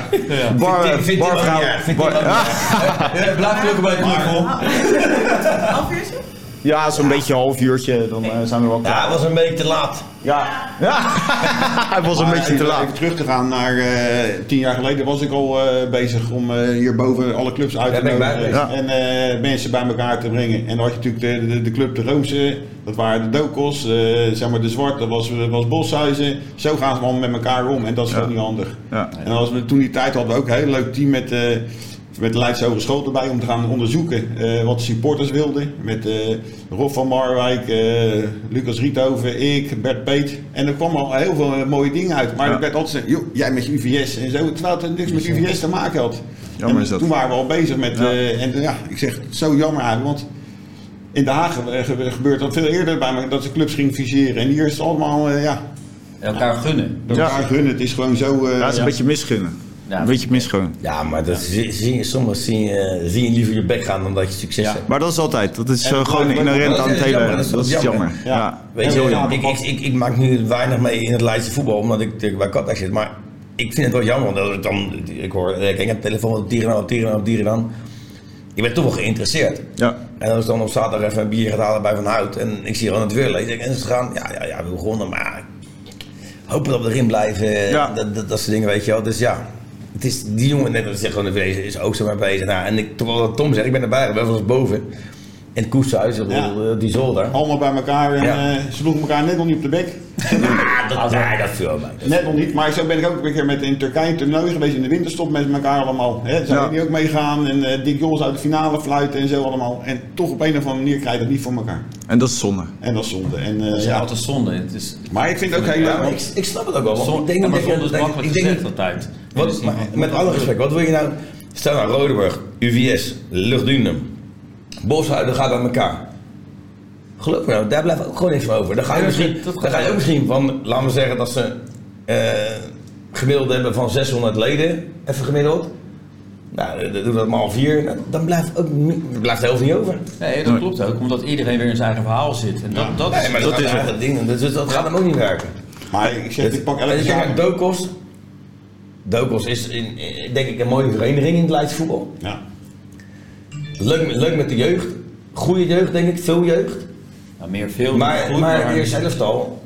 Bar, Vindt- bar- erg. Ja, Blijf gelukkig bij het knuffel. half uurtje? Ja, zo'n beetje een half uurtje, dan eh, zijn we wel Ja, klaar. het was een beetje te laat. Ja, ja. hij was een Maar beetje te even, laat. even terug te gaan naar eh, tien jaar geleden was ik al eh, bezig om eh, hierboven alle clubs uit Ja, te nodigen geweest. en eh, mensen bij elkaar te brengen. En dan had je natuurlijk de, de, de club de Roomse, dat waren de Dokos, eh, zeg maar de Zwart, dat was, was Boshuizen. Zo gaan ze allemaal met elkaar om en dat is Ja. gewoon niet handig. Ja. En als we toen die tijd hadden we ook een heel leuk team met, met de Leidse Hogeschool erbij om te gaan onderzoeken eh, wat de supporters wilden. Met eh, Rob van Marwijk, eh, Lucas Riethoven, ik, Bert Peet. En er kwam al heel veel mooie dingen uit. Maar Ja. er werd altijd gezegd, joh, jij met je UVS en zo. Terwijl het niks met UVS te maken had. Jammer en is dat. toen waren we al bezig met, Ja. eh, en ja, ik zeg, zo jammer eigenlijk. Want in Den Haag ge- gebeurt dat veel eerder bij me, dat ze clubs gingen fuseren. En hier is het allemaal, eh, ja, Elkaar gunnen. door Ja. elkaar gunnen. Het is gewoon zo... eh, Ja, het is ja. een beetje misgunnen. Ja. Een beetje misgunnen. Ja, maar dat zie, zie, soms zie je, zie je liever je bek gaan dan dat je succes Ja. hebt. Maar dat is altijd. Dat is eh, gewoon inherent dat aan is het hele... jammer, dat is Dat is jammer. jammer. Ja. Ja. Weet je, jammer. ik, ik, ik, ik maak nu weinig mee in het Leidse voetbal, omdat ik natuurlijk bij Katwijk zit. Maar ik vind het wel jammer, want ik dan, ik hoor, ik heb een telefoon op dieren aan, op dieren aan, op dieren aan. Ik ben toch wel geïnteresseerd. Ja. En als ik dan op zaterdag even een bier gaat halen bij Van Hout en ik zie gewoon het weer lezen en ze gaan, ja, ja, ja, we begonnen, maar hopen dat we erin blijven, Ja. dat, dat, dat soort dingen, weet je wel. Dus ja, het is, die jongen, net als ik zeg gewoon, de wezen is ook zo mee bezig. Nou, en ik, terwijl Tom zegt, ik ben erbij, wel eens boven. In het koetshuis, op Ja. op die zolder. Allemaal bij elkaar en Ja. eh, ze sloegen elkaar net nog niet op de bek. Ah, dat, nee, dat viel mee. Net nog niet, maar zo ben ik ook een keer met in Turkije een toernooi geweest in de winterstop met elkaar allemaal. Hè, zijn Ja. die ook meegaan en eh die goals uit de finale fluiten en zo allemaal. En toch op een of andere manier krijg je dat niet voor elkaar. En dat is zonde. En dat is zonde. En, eh, Dat is ja. altijd zonde. Het is, Maar ik vind het ook heel Ja, leuk. ik, ik snap het ook wel. want zonde, ik denk ja, niet maar dat je- zonde is makkelijk ik denk gezegd niet- altijd. Wat, maar niet- met alle respect, wat wil je nou? Stel nou Rodenburg, UVS, Luchtdunum, Boshuiden gaat aan elkaar. Geloof me nou, daar blijft ook gewoon niks van over. Dan ga je Ja, misschien, dat- dat dan ga je ook misschien van, laten we zeggen dat ze eh gemiddeld hebben van 600 leden, even gemiddeld. Nou, dan doe dat maar al vier, nou, dan blijft, ook, blijft de helft niet over. Nee, dat klopt ook, omdat iedereen weer in zijn eigen verhaal zit. En dat, dat Nee, is, maar dat, is het ding, dus dat gaat hem ook niet werken. Maar ik zeg, ik pak En elke met Dokos. Dokos is in, in- denk ik een mooie vereniging in het Leidse voetbal. Ja. Leuk, met- leuk met de jeugd. Goede jeugd, denk ik. Veel jeugd. ja, meer veel. Maar, goed, maar eerste elftal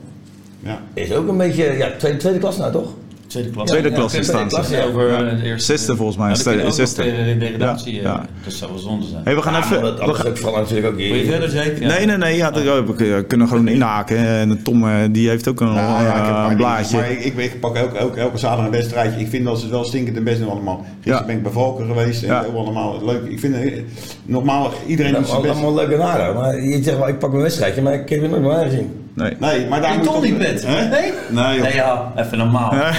Ja. is ook een beetje... Ja, tweede, tweede klas nou, toch? Tweede klas. Tweede klas ja, in tweede staan ze. ja, over Ja. de eerste. Zesde volgens mij, Ja, ste- ook zesde. nog de degradatie. Ja, eh, ja. Dat zou wel zonde zijn. Hey, we gaan Ja, even... maar dat, we dat is gaan- ook vooral natuurlijk ook... Wil je verder zeker? Ja. Nee, nee, nee. Ja, dat- we kunnen gewoon inhaken. En Tom eh, die heeft ook een, Nou, ja, een een blaadje. Maar ik, ik, ik pak ook, ook elke zaterdag een wedstrijdje. Ik vind dat ze het wel stinkend en best doen allemaal. Gisteren Ja. ben ik bij Valken geweest en Ja. ook allemaal leuk. Ik vind het normaal, iedereen doet Dat zijn is best. allemaal leuk en aardig. Maar je zegt wel, ik pak mijn wedstrijdje, maar ik heb het nooit meer gezien. Nee. Nee, maar daar Je toch niet bent. bent? Hè? Nee? Nee, joh. Nee, ja, even normaal. Hij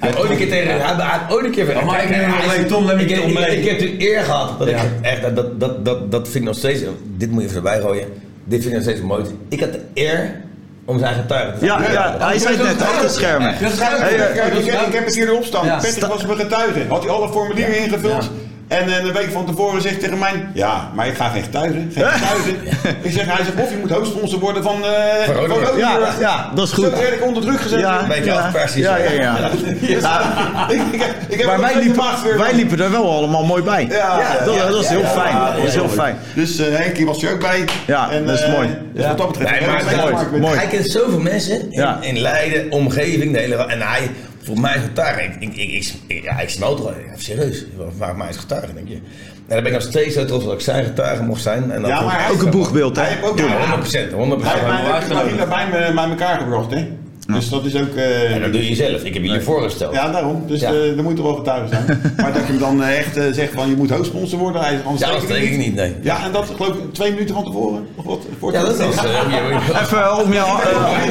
heeft ooit een keer tegen... Hij hij heeft ooit een keer... Maar ik Kijk, neem hem hij- mee, Tom, ik, ik ik, heb de eer gehad. Dat Ja. ik, echt, dat, dat, dat, dat vind ik nog steeds... Dit moet je even erbij gooien. Dit vind ik nog steeds mooi. Ik had de eer om zijn getuige te Ja, ja, hij zei het net, achter schermen. Ik, heb- heb het hier erop staan. Ja. Patrick was mijn getuige. Had hij alle formulieren ingevuld. En eh, een week van tevoren zegt tegen mij: Ja, maar ik ga geen getuigen. Geen getuigen. ik zeg: Hij zegt: Of je moet hoofdsponsor worden van. eh Van van Rodenburg. Ja, Rodenburg." ja, dat is goed. Zo werd ik onder druk gezet. Ja, Een beetje ja, ja, ja, ja. ik, ik, heb- ik heb Maar wij liepen, weer wij liepen er wel allemaal mooi bij. Ja, ja, dat, ja, dat is ja, heel ja, fijn. ja, Dat is heel ja. fijn. Dus eh Henkie was er ook bij. Ja, dat is mooi. Dus wat dat betreft. Nee, maar mooi. Hij kent zoveel mensen in, Ja. in Leiden, omgeving, de hele... En hij, volgens mij is getuige. Ik, ik, ik, ja, ik smelt wel. Ja, serieus, maak mij eens getuige, denk je. En dan ben ik nog steeds zo trots dat ik zijn getuige mocht zijn. En dat Ja, maar Ook een boegbeeld, hè? Ja, ja, 100%, 100%. Hij heeft mij bij elkaar gebracht, hè? Dus dat is ook. eh, En dat doe je zelf. Ik heb je je voorgesteld. Ja, daarom. Dus Ja. eh, er moeten wel getuigen zijn. maar dat je hem dan eh, echt zegt van je moet hoofdsponsor worden, hij anders Ja, dat steek ik niet, nee. Ja, en dat geloof ik twee minuten van tevoren. Of wat? Voor Ja, dat is... eh, je- Even om je,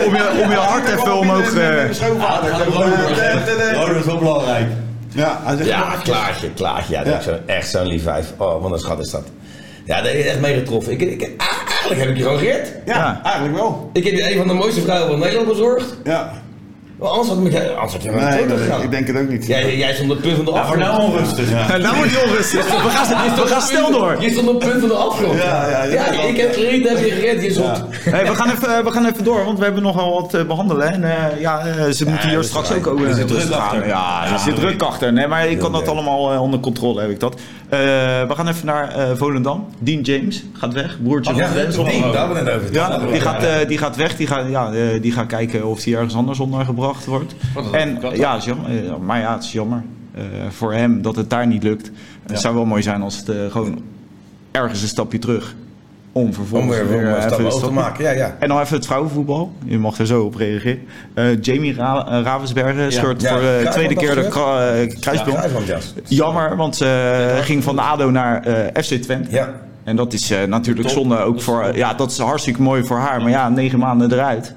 om je, om je hart even omhoog... eh, Oh, dat is wel belangrijk. Ja, hij zegt Ja, Klaartje, Klaartje. Ja, dat Ja. is zo, echt zo'n lief wijf. Oh, wat een schat is dat. Ja, daar heb je echt mee getroffen. Ik, ik, eigenlijk heb ik je gewoon gered. Ja, eigenlijk wel. Ik heb je een van de mooiste vrouwen van Nederland bezorgd. Ja. Want anders had ik met jij, anders had je met Nee, dat- ik denk het ook niet. Jij, jij stond op het punt van de afgrond. voor nou onrustig. Nou wordt hij onrustig. We gaan, we gaan snel door. Je stond op het punt van de afgrond. Ja, ja, ja. ik heb gered, heb je gered, je zot. Hey, we, gaan even, we gaan even door, want we hebben nog wel wat te behandelen. En eh, ja, eh, ze moeten hier straks ook over Er zit rustig druk gaan. achter. Ja, er zit druk achter. Nee, maar ik kan dat allemaal eh, onder controle, heb ik dat. Eh, we gaan even naar eh, Volendam. Dean James gaat weg, broertje Oh, van ja, Denzel. dat Die, daar hebben we het over. Ja, die gaat, eh, die gaat weg. Die gaat, ja, die gaat kijken of hij ergens anders ondergebracht wordt. Een En ja, het is jammer, maar ja, het is jammer voor hem dat het daar niet lukt. Het zou wel mooi zijn als het gewoon ergens een stapje terug. Om vervolgens Om weer weer, weer eh, even te maken. Ja, ja. En dan even het vrouwenvoetbal. Je mag er zo op reageren. Eh, Jamie Ra eh, Ravensbergen scheurt Ja, voor de kruisband tweede keer de eh, kruisband. Kruisband, ja. Jammer, want ze ging van de ADO naar eh, FC Twente. Ja. En dat is eh, natuurlijk Top. zonde ook voor... ja, dat is hartstikke mooi voor haar. Maar ja, negen maanden eruit.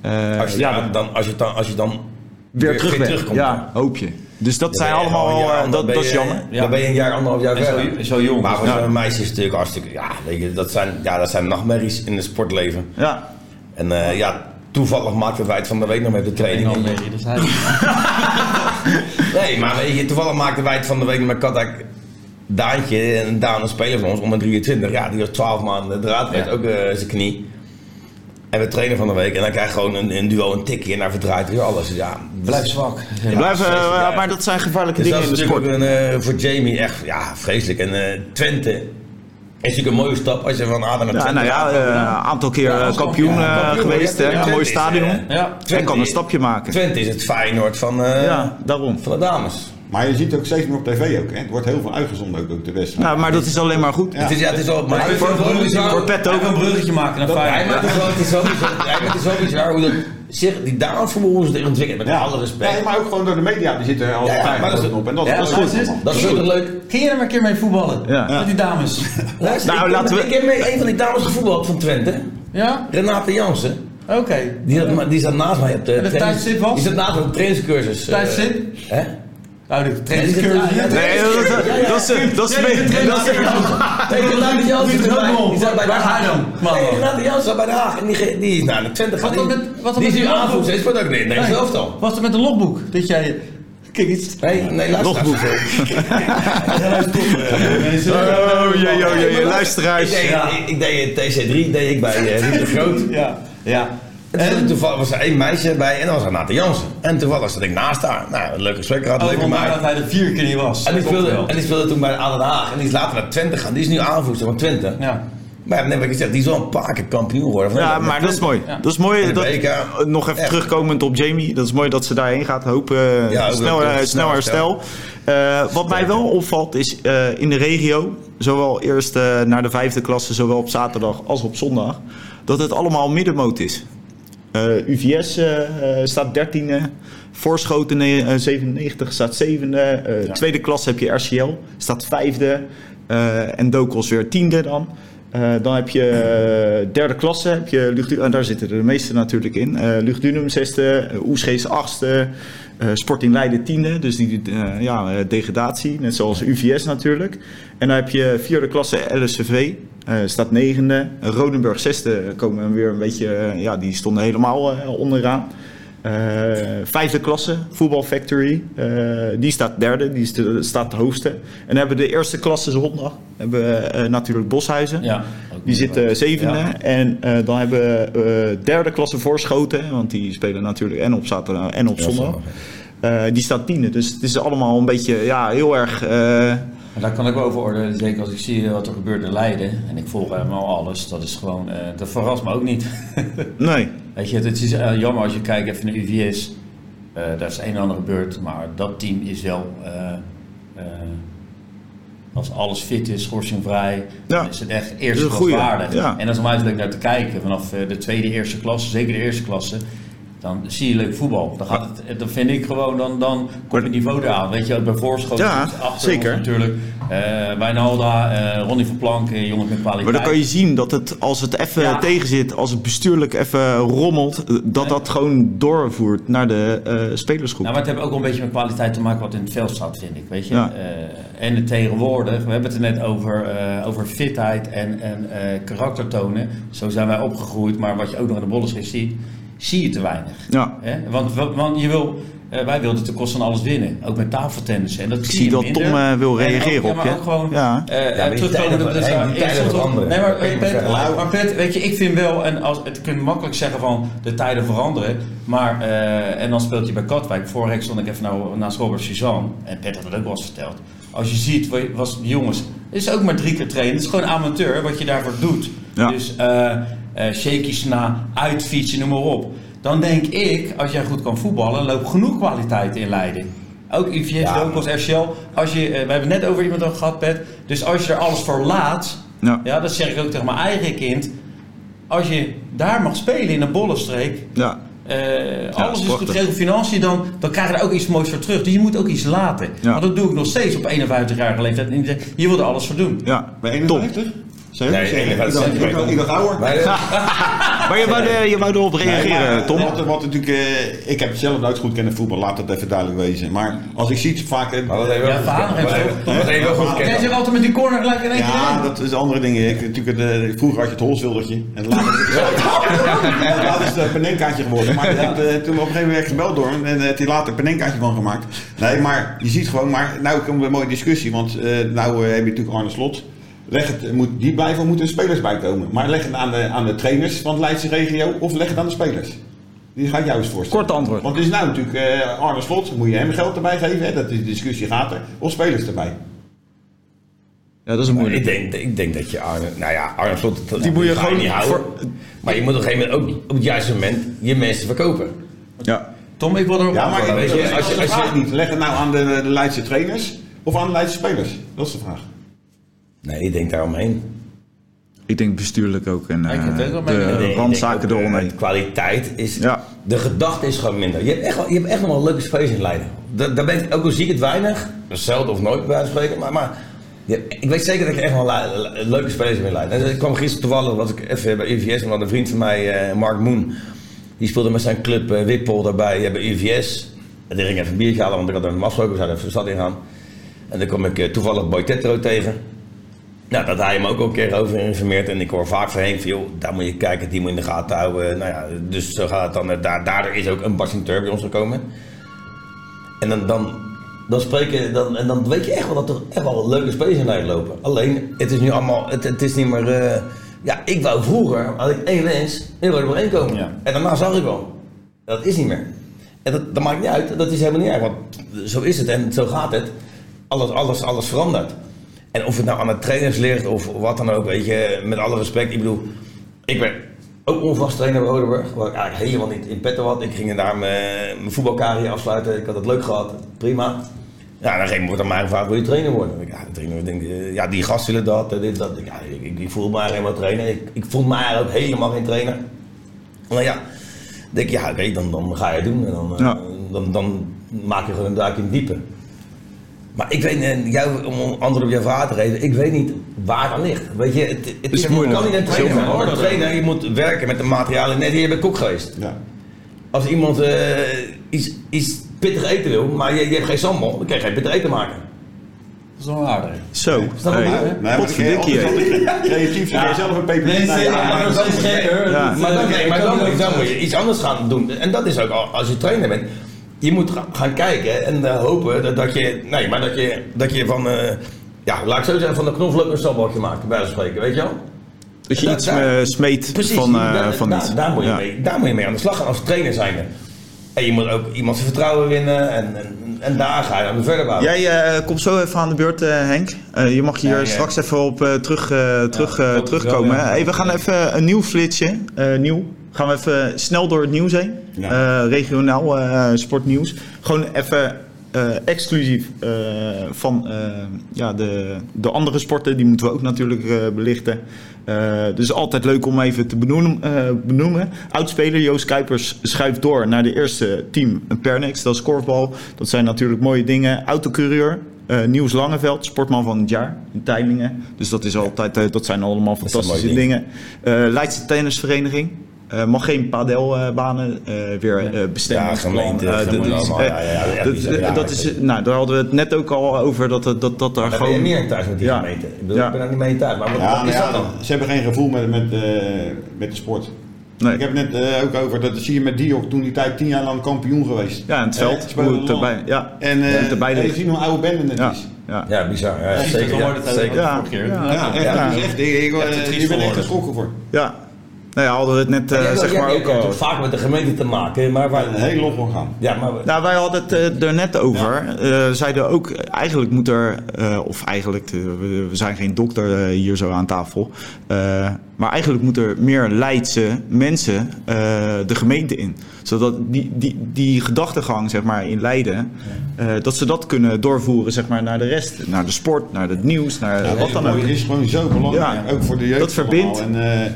Eh, Als je, ja, dan als je dan, als je dan weer, terug bent. terugkomt. Ja, hoop je. Dus dat zijn allemaal jaar eh, dat, ben dat is je- jammer. Ja. Dan ben je een jaar, anderhalf jaar En zo- verder. zo jong. Maar voor Ja. zo'n meisje is het natuurlijk hartstikke... Ja, weet je, dat zijn, ja, dat zijn nachtmerries in het sportleven. Ja. En eh, ja, toevallig maakten wij het van de week nog met de training. Nee, dat is hij. Nee, maar weet je, toevallig maakten wij het van de week met Katak. Daantje, en Daan, een speler van ons, om een 23. Ja, die was 12 maanden met Ja. ook eh, zijn knie. En we trainen van de week en dan krijg je gewoon een, een duo een tikje en daar verdraait weer alles. Ja, Blijf zwak. Blijft, eh, ja. Maar dat zijn gevaarlijke Dus dingen dat in is de sport. een, eh, voor Jamie echt ja, vreselijk. En eh, Twente is natuurlijk een mooie stap als je van Adem naar Ja, Twente nou ja, gaat. een aantal keer Ja, kampioen eh, geweest. ja, hè, Een mooi stadion. Ja. En kan een stapje maken. Twente is het Feyenoord van, eh, Ja, daarom. van de dames. Maar je ziet ook steeds meer op tv ook. Hè? Het wordt heel veel uitgezonden ook, ook de wedstrijd. Nou, maar dat is alleen maar goed. Het is, ja, het is wel, maar bizar. Voor Pet Ook een bruggetje maken naar Ja, maar Feyenoord. wel, het is wel bizar, ja, bizar hoe dat zich, die damesvoetbal zich ontwikkelt, met alle respect. Nee, maar ook gewoon door de media, die zitten er al Ja, ja, maar dat is- op. En dat, Ja, dat is goed. Dat is toch leuk? Ging je er maar een keer mee voetballen? Ja. Met die dames. Luister, Nou, ik, laten we- ik heb met een van die dames gevoetbald van Twente, Ja? Renate Jansen. Oké. Die, zat- die zat naast mij op de, En de tijdstip was? Die zat naast op de trainingscursus. Tijdstip? Hè? Nou, de trainingscursus. Nee, dat is... Dat is... Dat is... Dat is- Nee, Renate Jansen bij, Waar de ga je dan? Nee, man. Renate Jansen zat bij de Haag en die, is naar de Twente Wat dan wat dan Die is nu die aanvoerder, ze speelt ook in het Nederlands elftal. Was er met een logboek? Dat jij... Kijk eens. Nee, nee, luister. Logboek. Oh, Oh, jee, jee, jee, Ik luisteraars. deed, ik, ik deed TC3, deed ik bij eh, Ruud de Groot. Ja. Ja. En toen toevallig was er één meisje bij en dat was Renate Jansen. En toevallig zat ik naast haar. Nou, een leuk gesprek gehad, Over leuke meid. dat hij er vier keer niet was. En die, speelde, en die speelde toen bij aan Den Haag. En die is later naar Twente gegaan. Die is nu aanvoerster van Twente. Ja. Maar ja, net wat ik gezegd, die is wel een paar keer kampioen geworden. van Ja, maar dat is mooi. Ja. Dat is mooi. Dat, nog even Echt. terugkomend op Jamie. Dat is mooi dat ze daarheen gaat. Hoop eh, Ja, snel, Snel herstel. Eh, wat mij wel opvalt is eh, in de regio, zowel eerst eh, naar de vijfde klasse, zowel op zaterdag als op zondag, dat het allemaal middenmoot is. Eh, UVS eh, eh, staat dertiende. Voorschoten ne- eh, 97 staat zevende. Eh, Tweede klas heb je RCL, staat vijfde. Eh, en Dokos weer tiende dan. Eh, dan heb je derde klasse, heb je Lucht, en daar zitten de meeste natuurlijk in. Luchtdunum zesde, uh, Oesgeest achtste, eh, Sporting Leiden tiende. Dus die ja, degradatie, net zoals UVS natuurlijk. En dan heb je vierde klasse LSCV, eh, staat negende. Rodenburg zesde komen weer een beetje, eh, ja, die stonden helemaal eh, onderaan. Eh, vijfde klasse, Voetbal Factory, eh, die staat derde, die staat de hoogste. En dan hebben we de eerste klasse zondag, hebben we eh, natuurlijk Boshuizen. Ja. Die zitten zevende. Ja. En eh, dan hebben we eh, derde klasse voorschoten. Want die spelen natuurlijk en op zaterdag en op zondag. Eh, die staat tiende. Dus het is allemaal een beetje ja, heel erg. Eh, daar kan ik wel over oordelen, zeker als ik zie wat er gebeurt in Leiden. En ik volg helemaal alles. Dat is gewoon, eh, dat verrast me ook niet. nee. Weet je, het is eh, jammer als je kijkt even naar UVS. eh daar is een en ander gebeurd. Maar dat team is wel... eh, eh, als alles fit is, schorsingvrij, Ja. is het echt eerste klaswaardig. ja. En dat is om leuk naar te kijken. Vanaf eh, de tweede, eerste klasse, zeker de eerste klasse, dan zie je leuk voetbal. Dan, gaat het, dan vind ik gewoon, dan, dan komt het niveau eraan. Weet je, bij voorschoten Ja, is achter zeker. natuurlijk. Eh Wijnalda, eh Ronnie van Plank, eh, jongens met kwaliteit. Maar dan kan je zien dat het, als het even Ja. tegen zit, als het bestuurlijk even rommelt, dat dat gewoon doorvoert naar de eh, spelersgroep. Nou, maar het heeft ook wel een beetje met kwaliteit te maken wat in het veld staat, vind ik. Weet je? Ja. En tegenwoordig, we hebben het er net over, over fitheid en, en eh, karakter tonen. Zo zijn wij opgegroeid, maar wat je ook nog in de bollenschrift ziet, zie je te weinig. Ja. Hè? Want, want je wil, eh, wij wilden ten koste van alles winnen, ook met tafeltennis. En dat Ik zie je dat minder. Tom eh, wil En reageren ook, op ja, maar je. ook gewoon Ja. eh, Ja, terugkomen. Nee, maar, Pet, maar Pet, weet je, ik vind wel, en als, het kun je makkelijk zeggen van de tijden veranderen, maar, eh, en dan speelt hij bij Katwijk. Vorige week stond ik even naar, naast Robert Suzanne, en Pet had het ook wel eens verteld. Als je ziet, wa- was, jongens, het is ook maar drie keer trainen, het is gewoon amateur wat je daarvoor doet. Ja. Dus eh eh shakies na, uitfietsen, noem maar op. Dan denk ik, als jij goed kan voetballen, loopt genoeg kwaliteit in Leiden. Ook UVS, Ja. ook als RCL. Als je, eh, we hebben het net over iemand al gehad, Pet. Dus als je er alles voor laat, Ja. ja, dat zeg ik ook tegen mijn eigen kind. Als je daar mag spelen in een bollenstreek, Ja. eh, alles is prachtig. goed geregeld, financiën, dan, dan krijg je er ook iets moois voor terug. Dus je moet ook iets laten. Ja. Want dat doe ik nog steeds op 51-jarige leeftijd. Je wil er alles voor doen. ja. Bij Top. 51? Zeg, Nee, zeg, 51 ik dacht- ik dacht- centimeter. Ik dacht ouder. Maar, eh, Maar je wou, je wou erop reageren, Nee, maar Tom. Wat, wat natuurlijk, eh, ik heb zelf nooit goed kennen voetbal, laat dat even duidelijk wezen. Maar als ik zie het vaak... eh, maar Ja, Van heeft wat even goed Jij gekend. zegt altijd met die corner gelijk in één keer Ja, dat is andere dingen. Ik, natuurlijk, eh, vroeger had je het holswildertje. En later, en later is het een penenkaartje geworden. Maar dat, eh, toen op een gegeven moment werd gebeld door hem. En heeft hij later een penenkaartje van gemaakt. Nee, maar je ziet gewoon... Maar nou komt een mooie discussie. Want eh, nou eh, heb je natuurlijk Arne Slot. Leg het, moet die blijven moeten er spelers bij komen? Maar leg het aan de, aan de trainers van de Leidse regio. Of leg het aan de spelers? Die ga ik jou eens voorstellen. Kort antwoord. Want het is nou natuurlijk eh, Arne Slot. Moet je hem geld erbij geven? Hè? Dat is de discussie gaat er. Of spelers erbij? Ja, dat is een Ik moeilijk. denk, ik denk dat je Arne, nou ja, Arne Slot, dat- Die moet je gewoon niet houden. voor- Maar je moet op een gegeven moment ook op het juiste moment je mensen verkopen. Ja. Tom, ik wil erop Ja, maar antwoorden. weet je, als je, als je- als je niet, leg het nou aan de, de Leidse trainers of aan de Leidse spelers? Dat is de vraag. Nee, ik denk daaromheen. Ik denk bestuurlijk ook. En ik het ook eh, mee. de Nee, ik randzaken eh, eromheen. De kwaliteit is... Ja. De gedachte is gewoon minder. Je hebt echt, je hebt echt nog wel leuke spelers in Leiden. Daar, daar ben ik, ook al zie ik het weinig, zelden of nooit bij wijze van spreken, maar, maar je- ik weet zeker dat je echt wel le- le- leuke spelers in Leiden. En Ik kwam gisteren toevallig, was ik even bij UVS, want een vriend van mij, eh, Mark Moen, die speelde met zijn club eh, Wippel daarbij eh, bij UVS. En die ging even een biertje halen, want ik had hem afgesproken, we zouden even de stad ingaan. En dan kwam ik toevallig Boy Tetro tegen. Nou, dat hij hem ook al een keer over informeert. En ik hoor vaak van Henk van, joh, daar moet je kijken, die moet je in de gaten houden. Nou ja, dus zo gaat het dan. eh, Daar, daardoor is ook een Bastien Tur bij ons gekomen. En dan, dan, dan spreek je, dan, en dan weet je echt wel dat er echt wel leuke spelers in lopen. Alleen, het is nu allemaal, het, het is niet meer, eh, ja, ik wou vroeger, had ik één wens, in Rode één komen. Ja. En daarna zag ik wel. Dat is niet meer. En dat, dat maakt niet uit, dat is helemaal niet erg, want zo is het en zo gaat het. Alles, alles, alles verandert. En of het nou aan de trainers ligt of wat dan ook, weet je, met alle respect. Ik bedoel, ik ben ook onvast trainer bij Rodenburg, wat ik eigenlijk helemaal niet in petto had. Ik ging daar mijn, mijn voetbalcarrière afsluiten, ik had het leuk gehad, prima. Ja, dan gegeven moment wordt aan mij gevraagd, wil je trainer worden? Ja, de trainer, denk, eh, ja, die gasten willen dat, dit, dat. Ik, ja, ik, voel me eigenlijk helemaal trainer. Ik, ik voel me eigenlijk ook helemaal geen trainer. Nou ja, denk ik, ja, oké, dan, dan ga je het doen. En dan, eh, Ja. dan, dan maak je gewoon een duik in het diepe. Maar ik weet niet, jou, om een antwoord op jouw vraag te geven, ik weet niet waar aan ligt. Weet je, het, het is is, moeilijk. kan niet een is trainer je moet werken met de materialen. Net hier bij Kok geweest. Ja. Als iemand eh, iets, iets pittig eten wil, maar je, je hebt geen sambal, dan kan je geen pittig eten maken. Dat is wel aardig. Zo. dat Hey, wel waar, hè? Nee, maar dan kun je Potverdikkie, creatief zelf een peper. Nee, nee, ja, maar dat is. Maar dan, nee, maar dan, moet- dan je iets anders gaan doen. En dat is ook al- als je trainer bent. Je moet ga- gaan kijken en eh, hopen dat, dat je, nee, maar dat je, dat je van, eh, ja, laat ik zo zeggen, van de knoflook een stambalkje maakt, bij wijze van spreken, weet je wel? Dat je iets smeet Precies, van, eh, daar, van iets. daar, moet je Ja. mee, daar moet je mee aan de slag gaan als trainer zijnde. En je moet ook iemand zijn vertrouwen winnen en, en, en daar ga je dan verder bouwen. Jij komt zo even aan de beurt, Henk. Je mag hier Ja, ja. straks even op terug, terug, terugkomen. Hey, we gaan even een nieuw flitsje. nieuw. Gaan we even snel door het nieuws heen. Ja. Eh, regionaal eh, sportnieuws. Gewoon even eh, exclusief van ja, de, de andere sporten. Die moeten we ook natuurlijk belichten. Dus altijd leuk om even te benoemen. benoemen. Oudspeler Joost Kuipers schuift door naar de eerste team Pernex. Dat is korfbal. Dat zijn natuurlijk mooie dingen. Autocoureur. eh Niels Langeveld, sportman van het jaar in Teilingen. Dus dat, is altijd, dat zijn allemaal fantastische dingen. Eh Leidse Tennisvereniging. Eh, mag geen padelbanen eh weer eh bestemmen. Ja, gemeente, Eh, dat is, eh, Ja, ja, ja. Ja, nou, daar hadden we het net ook al over dat dat, dat, dat daar Daar ben je gewoon. meer in thuis met die Ja. gemeente. Ik, bedoel, Ja. ik ben daar niet mee in thuis. Maar wat, Ja, wat maar is ja, dat dan? ze hebben geen gevoel met, met, eh, met de sport. Nee. Ik heb het net eh, ook over, dat zie je met Diok, toen die tijd tien jaar lang kampioen geweest. Ja, in het Eh, veld. hoe het erbij, ja. En eh erbij en je ziet hoe een oude bende het Ja. is. Ja. Ja, bizar. Ja, zeker. Ja, zeker. Ja, vorige keer. ja. Ja, echt, Ja. echt, ik, ik, eh, triest je bent echt geschrokken voor. Ja. Nou ja, hadden we het net eh, zeg maar ook al. vaak met de gemeente te maken, maar waar... Een heel log gaan. Ja, maar... Nou, wij hadden het eh, er net over. Eh, zeiden ook, eigenlijk moet er, eh, of eigenlijk, we, zijn geen dokter hier zo aan tafel. eh, maar eigenlijk moet er meer Leidse mensen eh, de gemeente in. Zodat die, die, die gedachtegang, zeg maar, in Leiden, eh, dat ze dat kunnen doorvoeren, zeg maar, naar de rest. Naar de sport, naar het nieuws, naar wat dan ook. Het is gewoon zo belangrijk, Ja. ook voor de jeugd. Dat verbindt. En, eh,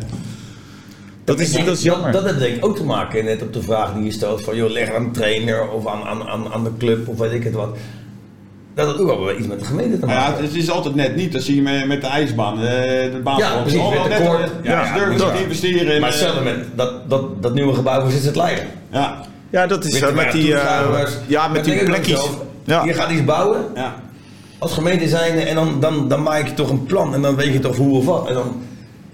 Dat is, dat is jammer. Dat, dat heeft denk ik ook te maken net op de vraag die je stelt van joh, leg aan de trainer of aan, aan, aan, aan de club of weet ik het wat. Dat had ook wel iets met de gemeente te maar ja, maken. het is altijd net niet. Dat zie je met, met de ijsbaan, eh, de baan. Ja, precies, met de. Ja, Ja, durven te investeren. in, maar eh, hetzelfde met dat, dat, dat nieuwe gebouw, hoe zit het leiden? Ja, ja, dat is Weet eh, je, met die, eh, toeschouwers, ja, met die plekjes. Ja. Je gaat iets bouwen ja. als gemeente zijn en dan, dan, dan maak je toch een plan en dan weet je toch hoe of wat. En dan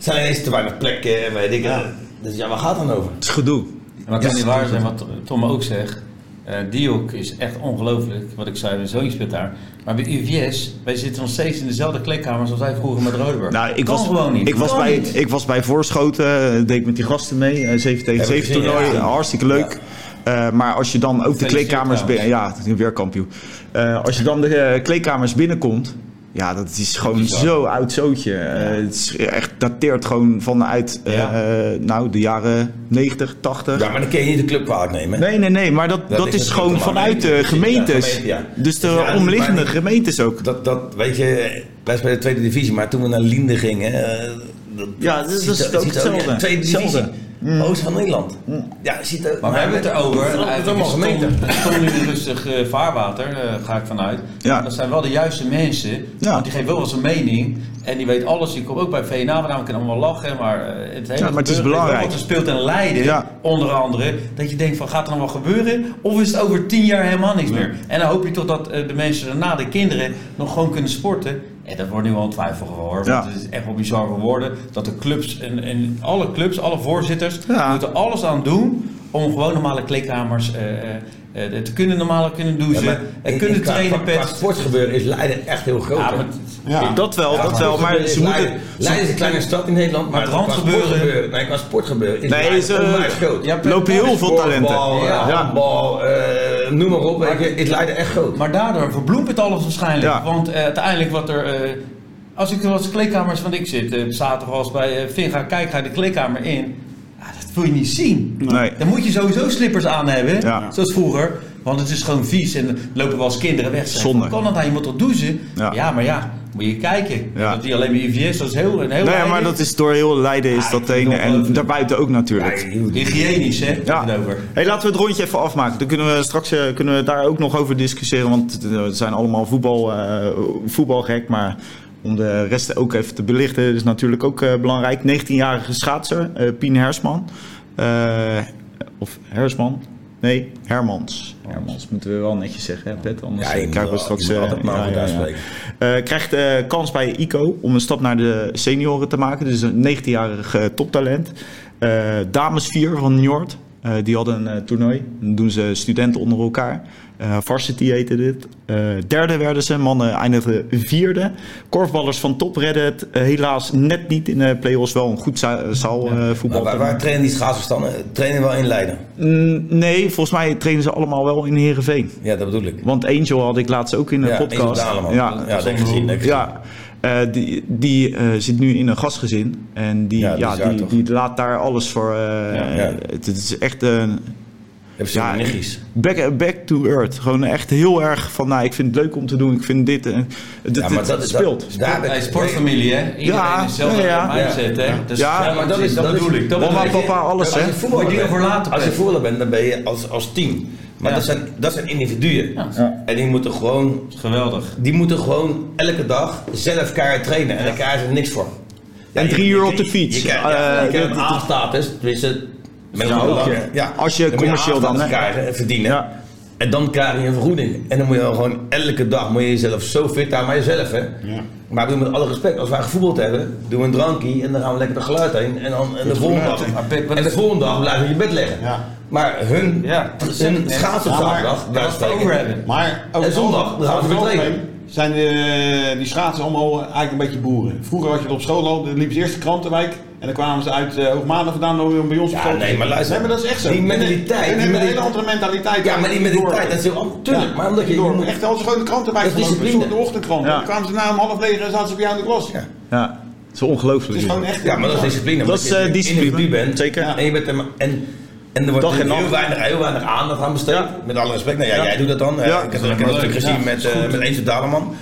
zijn er ineens te weinig plekken en weet ik het. Dus ja, waar gaat het dan over? Het is gedoe. Maar het kan niet waar zijn wat Tom ook zegt. Eh Diok is echt ongelooflijk, wat ik zei, mijn zoon speelt daar. Maar bij UVS, wij zitten nog steeds in dezelfde kleedkamers als wij vroeger met Rodeburg. Nou, ik Kan was, gewoon niet. Ik was, bij, niet. ik was bij Voorschoten, eh, deed ik met die gasten mee, eh, 7 tegen Heb ik 7 gezien, toernooi, ja. hartstikke leuk. Eh, maar als je dan ook de kleedkamers binnen, ja, het is weer kampioen. Eh, als je dan de eh, kleedkamers binnenkomt, Ja, dat is gewoon zo oud zootje. Eh, het is echt dateert gewoon vanuit eh, Ja. nou, de jaren 90, 80. Ja, maar dan kun je niet de club kwalijk nemen. Nee, nee, nee, maar dat, Dat dat, is gewoon vanuit de gemeentes. gemeente, ja. Dus de dat is omliggende gemeentes ook. Dat, dat, weet je, wij spelen de tweede divisie, maar toen we naar Linden gingen... eh, dat, Ja, dat is- dat is ook hetzelfde. Tweede divisie. Hetzelfde. Oost van Nederland. Ja, ziet er, Maar we hebben het erover. Het is allemaal stond nu in rustig eh, vaarwater, eh, ga ik vanuit. Ja. Dat zijn wel de juiste mensen. Ja. Want die geven wel eens een mening. En die weet alles. Die komt ook bij VNA vandaan. We kunnen allemaal lachen. Maar, eh, het hele Ja, maar het is belangrijk. Wat er speelt in Leiden, Ja. onder andere. Dat je denkt van, gaat er nog wel gebeuren? Of is het over tien jaar helemaal niks meer? En dan hoop je toch dat de mensen daarna, de kinderen, nog gewoon kunnen sporten. En dat wordt nu wel een twijfel hoor. Want het is echt wel bizar geworden. Dat de clubs en, en alle clubs, alle voorzitters, Ja. moeten alles aan doen om gewoon normale kleedkamers eh, eh, eh, te kunnen normale kunnen douchen. Ja, maar en in- kunnen trainen qua- Qua sportgebeuren is Leiden echt heel groot. Ja, hè? maar Ja. Dat wel, Ja, dat wel. Maar ze is moeten... Leiden, Leiden is een kleine stad in Nederland, maar het randgebeuren- sportgebeuren- Nee, qua sportgebeuren is Nee, ze- onwijs groot. Ja, lopen heel veel talenten. Voetbal, Ja. ja, handbal, eh, noem maar op. weet je, is Leiden echt groot. Maar daardoor verbloemt het alles waarschijnlijk. Ja. Want eh, uiteindelijk wat er... eh, als ik eens kleedkamers van ik zit, zaterdag als bij eh Vin ga kijken, ga je de kleedkamer in. Ja, dat wil je niet zien. Nee. Dan moet je sowieso slippers aan hebben, Ja. zoals vroeger. Want het is gewoon vies en lopen wel eens kinderen weg. Zonde. Kan dat nou? Je moet toch douchen? Ja. Ja, maar ja, moet je kijken. Ja. Dat die alleen bij IVS, dat is heel, een heel Nee, maar dat is door heel Leiden is Ja, dat ik een. vind het En ongelooflijk. daarbuiten ook natuurlijk. Hygiënisch, hè? Ja. Over. Hey, laten we het rondje even afmaken. Dan kunnen we straks eh, kunnen we daar ook nog over discussiëren. Want het zijn allemaal voetbal, eh, voetbalgek. Maar om de rest ook even te belichten, is natuurlijk ook eh, belangrijk. 19-jarige schaatser, eh, Pien Hersman. Eh, of Hersman? Nee, Hermans. Hermans moeten we wel netjes zeggen, hè, Pet? Anders Ja, krijgen we straks... je moet eh, altijd maar. Eh, krijgt eh, kans bij ICO om een stap naar de senioren te maken. Dus een 19-jarig eh, toptalent. Eh, dames 4 van Njord. eh, die hadden een eh, toernooi. Dan doen ze studenten onder elkaar. Eh, varsity heette dit. Eh, derde werden ze. Mannen eindigden vierde. Korfballers van top redden het eh, helaas net niet in de play-offs. Wel een goed za- zaalvoetbal. Maar waar, waar trainen die schaatsers dan? Eh, Trainen wel in Leiden? Mm, nee, volgens mij trainen ze allemaal wel in Heerenveen. Ja, dat bedoel ik. Want Angel had ik laatst ook in een Ja, podcast. Angel Daleman. Ja, dat heb ik gezien. dat. Ja, die, die zit nu in een gastgezin. En die, Ja, ja, die, die laat daar alles voor. ja. Het, het is echt een. Hebben ze Ja. Back, back to earth. Gewoon echt heel erg van, nou, ik vind het leuk om te doen. Ik vind dit. en Ja, maar dat is speelt. Dat, daar Hey, sportfamilie, hè? Iedereen Ja, is zelf ja, ja. mindset, hè? Dus, Ja, Ja, maar dat is dat dat bedoel is- ik. Dat Mama, papa, alles, Als je hè? Als je voetballer bent, dan ben je als, als team. Maar Ja. dat, zijn, dat zijn individuen. Ja. En die moeten gewoon Geweldig. die moeten gewoon elke dag zelf keihard trainen. En daar krijgen ze niks voor. En drie uur op de fiets. Je Eh, krijgt dit- een A-status. Met een Ja, belang, ook, hè. ja. ja. Als je Dan commercieel dan, krijgen en verdienen. Ja. En dan krijg je een vergoeding. En dan moet je gewoon elke dag moet je jezelf zo fit houden. Maar jezelf, hè. Ja. Maar ik bedoel, met alle respect, als wij gevoetbald hebben, doen we een drankje en dan gaan we lekker de geluid heen. En, dan, en, de, volgende dag, en de volgende dag blijven we in je bed liggen. Ja. Maar hun, Ja, hun schaatsen op zaterdag, we hebben. Maar En zondag, dan gaan we weer zijn de, die schaatsen allemaal eigenlijk een beetje boeren. Vroeger had je het op school al, dan liepen ze eerst de krantenwijk en dan kwamen ze uit uh, Hoogmaanden vandaan om bij ons op Ja, school te nee, zitten. maar luister. Nee, maar dat is echt zo. Die mentaliteit, die hebben een hele andere mentaliteit. Ja, maar die mentaliteit, dat is heel anders. Tuurlijk, maar omdat je- Door, moet- echt, als ze gewoon de krantenwijk Dat is gelopen, de ochtendkrant. Ja. Dan kwamen ze na om half negen en zaten ze bij jou in de klas. Ja. Ja, het is ongelooflijk. Het is gewoon echt... Ja, maar dat is discipline. Dat is, eh, een discipline. bent. Zeker. En, je bent er, maar- en, en er wordt Dag heel, weinig, heel weinig aandacht aan besteed. Ja. Met alle respect. Nou ja, Ja. jij doet dat dan. Eh, Ja. ik heb, heb een stuk gezien Ja, met, eh met Eentje Daleman.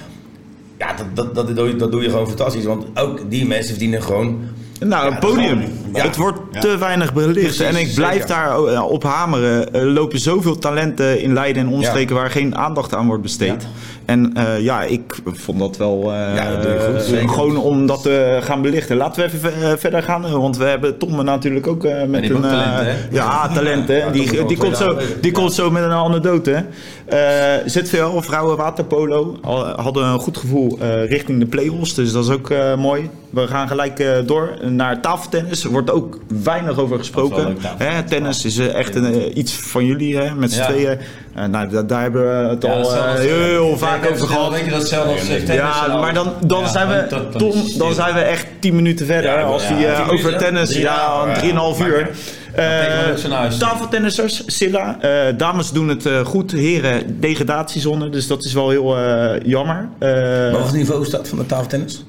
Ja, dat, dat, dat, doe je, dat doe je gewoon fantastisch. Want ook die mensen verdienen gewoon... Nou, een dat podium. Ja. Het wordt Ja. te weinig belicht. Precies, en ik blijf zeker. daar eh, op hameren. Er lopen zoveel talenten in Leiden en omstreken waar geen aandacht aan wordt besteed. En eh, ja, ik vond dat wel eh, Ja, dat goed, gewoon om dat te gaan belichten. Laten we even ve- verder gaan. Want we hebben Tom natuurlijk ook met een... ook talent, ja, talent. hè. Tom die, die, komt zo, die komt zo met een anekdote. ZVL, vrouwen waterpolo, hadden een goed gevoel richting de play-offs. Dus dat is ook mooi. We gaan gelijk door naar tafeltennis. Er wordt ook weinig over gesproken. Hè, tennis is eh, echt een, eh, iets van jullie, hè, met z'n Ja. tweeën. Eh, nou, da- daar hebben we het al heel vaak over gehad. Dat zelf als tennis? Ja, maar dan, dan ja, zijn we, Tom, dan zijn we echt 10 minuten verder. Ja, als ja, die 10 over minuten, tennis, drie- ja, ja, 3,5 ja. uur. Eh, huis. tafeltennissers, Silla. eh, dames doen het eh, goed. Heren, degradatiezone. Dus dat is wel heel eh, jammer. Eh, Wat niveau is dat van de tafeltennis?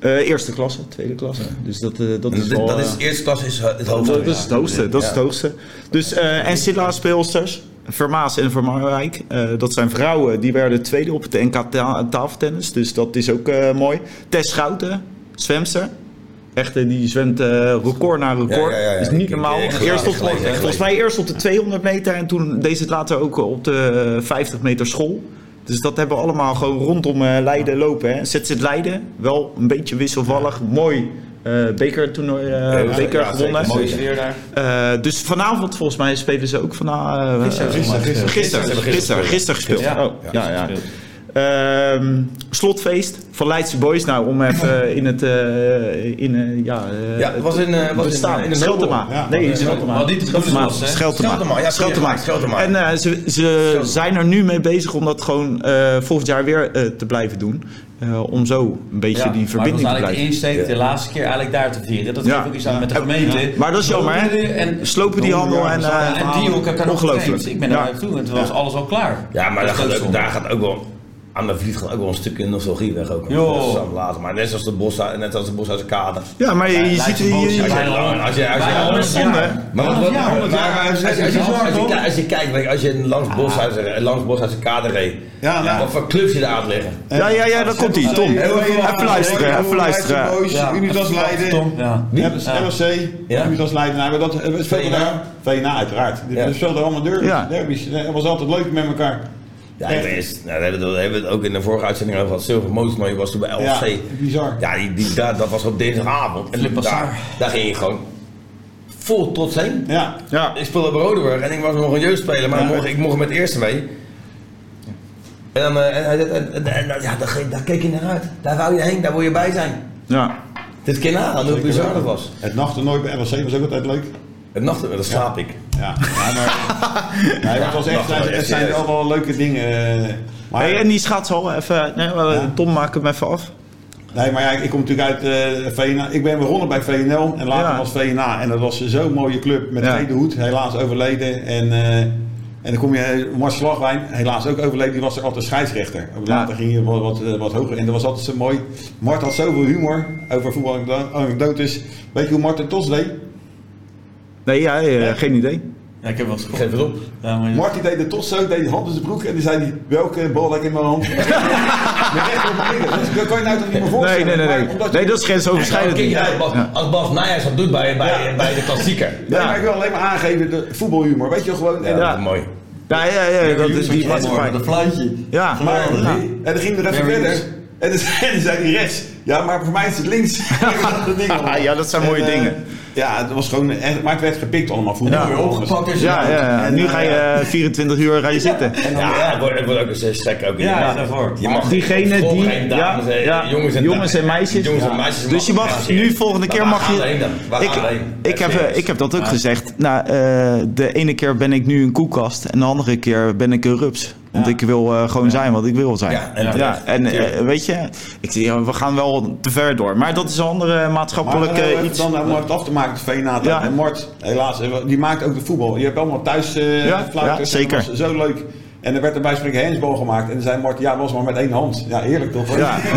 Eh, eerste klasse, tweede klasse. Dus dat, eh, dat is Dat, wel... dat eh, is eerste klas is het hoofd. dat is het hoogste. Dat is het hoogste. Dus, en Silla-speelsters, Vermaas en Vermarwijk. eh, dat zijn vrouwen die werden tweede op het NK ta- tafeltennis. Dus dat is ook mooi. Tess Schouten, zwemster. Echt, die zwemt record na record. Ja, ja, ja, ja. is niet normaal. Eerst op, volgens mij eerst op de 200 meter. En toen deed ze het later ook op de 50 meter school. Dus dat hebben we allemaal gewoon rondom eh, Leiden lopen. Hè. Zet zit Leiden, wel een beetje wisselvallig. Mooi eh bekertoernooi, eh, Ja, beker ja, gewonnen. Mooie sfeer daar. Eh, dus vanavond volgens mij spelen ze ook vanavond. Gisteren, gisteren, gisteren, gisteren, gisteren, gisteren, gisteren gespeeld. Ja. Oh, ja, ja. Ehm, slotfeest van Leidse Boys. Nou, om even in het eh, in eh, ja, eh, Ja, het was in, eh, was in, bestaan. eh, in de Scheltema. Ja. Nee, Ja, Scheltema. Wat niet Scheltema. Scheltema. Scheltema, ja, Scheltema. Scheltema. En eh, ze, ze zijn er nu mee bezig om dat gewoon eh, volgend jaar weer eh, te blijven doen. Eh, om zo een beetje Ja, die maar verbinding dat te was eigenlijk blijven. de insteek de laatste keer eigenlijk daar te vieren. Dat Ja. ook iets aan met de gemeente. Maar dat is jammer, hè? En, Slopen die handel en, eh, en die ook, ik kan nog ongelooflijk. Ik ben daar Ja. naartoe en toen was alles al klaar. Ja, maar Dat daar gaat, ook, daar gaat ook wel... Aan de vlieg gaat ook wel een stukje nostalgie weg ook. Dat is later. Maar net zoals de bos, net als de boshuizen kader. Ja, maar je, je ziet... Je- Als je, Bijna als je, als je, als. Maar als, is als, als, je- als, kijkt- als je je, als je langs Boshuizen, langs Boshuizen kade reed, Ja, wat voor clubs je daar aan liggen. Ja, ja, ja, daar komt hij. Tom, even luisteren, even luisteren. Unitas Leiden. Tom, Ja. Unitas Leiden. Nou, dat, we speelden VNA. daar. VNA uiteraard. Ja. We speelden allemaal derbies. Het was altijd leuk met elkaar. Ja, ik het. nou, daar hebben we, daar hebben we het ook in de vorige uitzending over gehad. Silver Motornooi was toen bij LFC. Ja, bizar. Ja, die, die, daar, dat was op dinsdagavond. En daar, daar ging je gewoon vol trots heen. Ja. Ja, Ik speelde bij Rodenburg en ik was nog een jeugdspeler, maar Ja. mocht, ik mocht met het eerste mee. En, dan, eh, en, en, en, en, ja, daar, keek je naar uit. Daar wou je heen, daar wil je bij zijn. ja. Dit keer na, hoe bizar dat was. Het nachttoernooi bij LSC was ook altijd leuk. Het nacht, dat slaap ik. Ja, ja maar nee, het was echt, het echt zijn allemaal leuke dingen. eh, Maar, Hey, en die schaatshal, even, nee, Ja. Tom, maak hem even af. nee, maar ja, ik kom natuurlijk uit eh VNA. Ik ben begonnen bij VNL en later Ja. was VNA. En dat was zo'n mooie club met Ja. Tweede Hoed, helaas overleden. En, eh, en dan kom je, Mars Slagwijn, helaas ook overleden, die was er altijd scheidsrechter. Later ging je wat, wat, eh, wat hoger en dat was altijd zo mooi. Mart had zoveel humor over voetbalanekdotes. Weet je hoe Mart het tos deed? Nee, ja, eh, geen idee. Ja, ik heb wel eens Geef het op. Ja, maar Mart die deed de tos zo, deed die hand in zijn broek en die zei die, welke bal heb ik in mijn hand? Met recht op mijn linker. Dat kan je nou toch niet meer Nee, voorstellen? nee, nee. Nee, je- nee dat is grensoverschrijdend. Ja, Ja. Als Bas Nijhuis dat doet bij, bij, Ja. bij de klassieker. Nee, Ja. maar ik wil alleen maar aangeven, de voetbalhumor. Weet je wel, gewoon... En, Ja, mooi. Ja, ja, ja, dat is die was een fluitje. Ja, maar, ja. en dan ging er even verder. En dan zei, dan zei hij rechts. Ja, maar voor mij is het links. Ja, dat zijn mooie En, eh, dingen. Ja, het was gewoon... Maar het werd gepikt allemaal. Voetbal. Ja. Weer opgepakt je Ja, ja, ja. En, Nu eh, ga je eh, 24 uur ga je zitten. En dan, Ja, wordt, ook een strek ook in. Ja, daarvoor. Je mag Diegene die, dames, ja, eh, ja, jongens en, jongens en meisjes. Jongens en Ja. meisjes Dus je mag ja, nu volgende keer mag je. dan? Ik, heb, eh, ik heb dat ook gezegd. Nou, eh, de ene keer ben ik nu een koelkast en de andere keer ben ik een rups. Want ik wil eh, gewoon zijn wat ik wil zijn. Ja, en ja, en eh, weet je, ik ja, we gaan wel te ver door. Maar dat is een andere maar maatschappelijk eh, eh, even iets. dan om het af te maken, VNA. Ja. En Mart, helaas, eh, die maakt ook de voetbal. Je hebt allemaal thuis eh Ja, zeker. Dat zo leuk. En er werd er bij spreken handsbal gemaakt. En zei Mart, ja, was maar met één hand. Ja, heerlijk toch? Ja.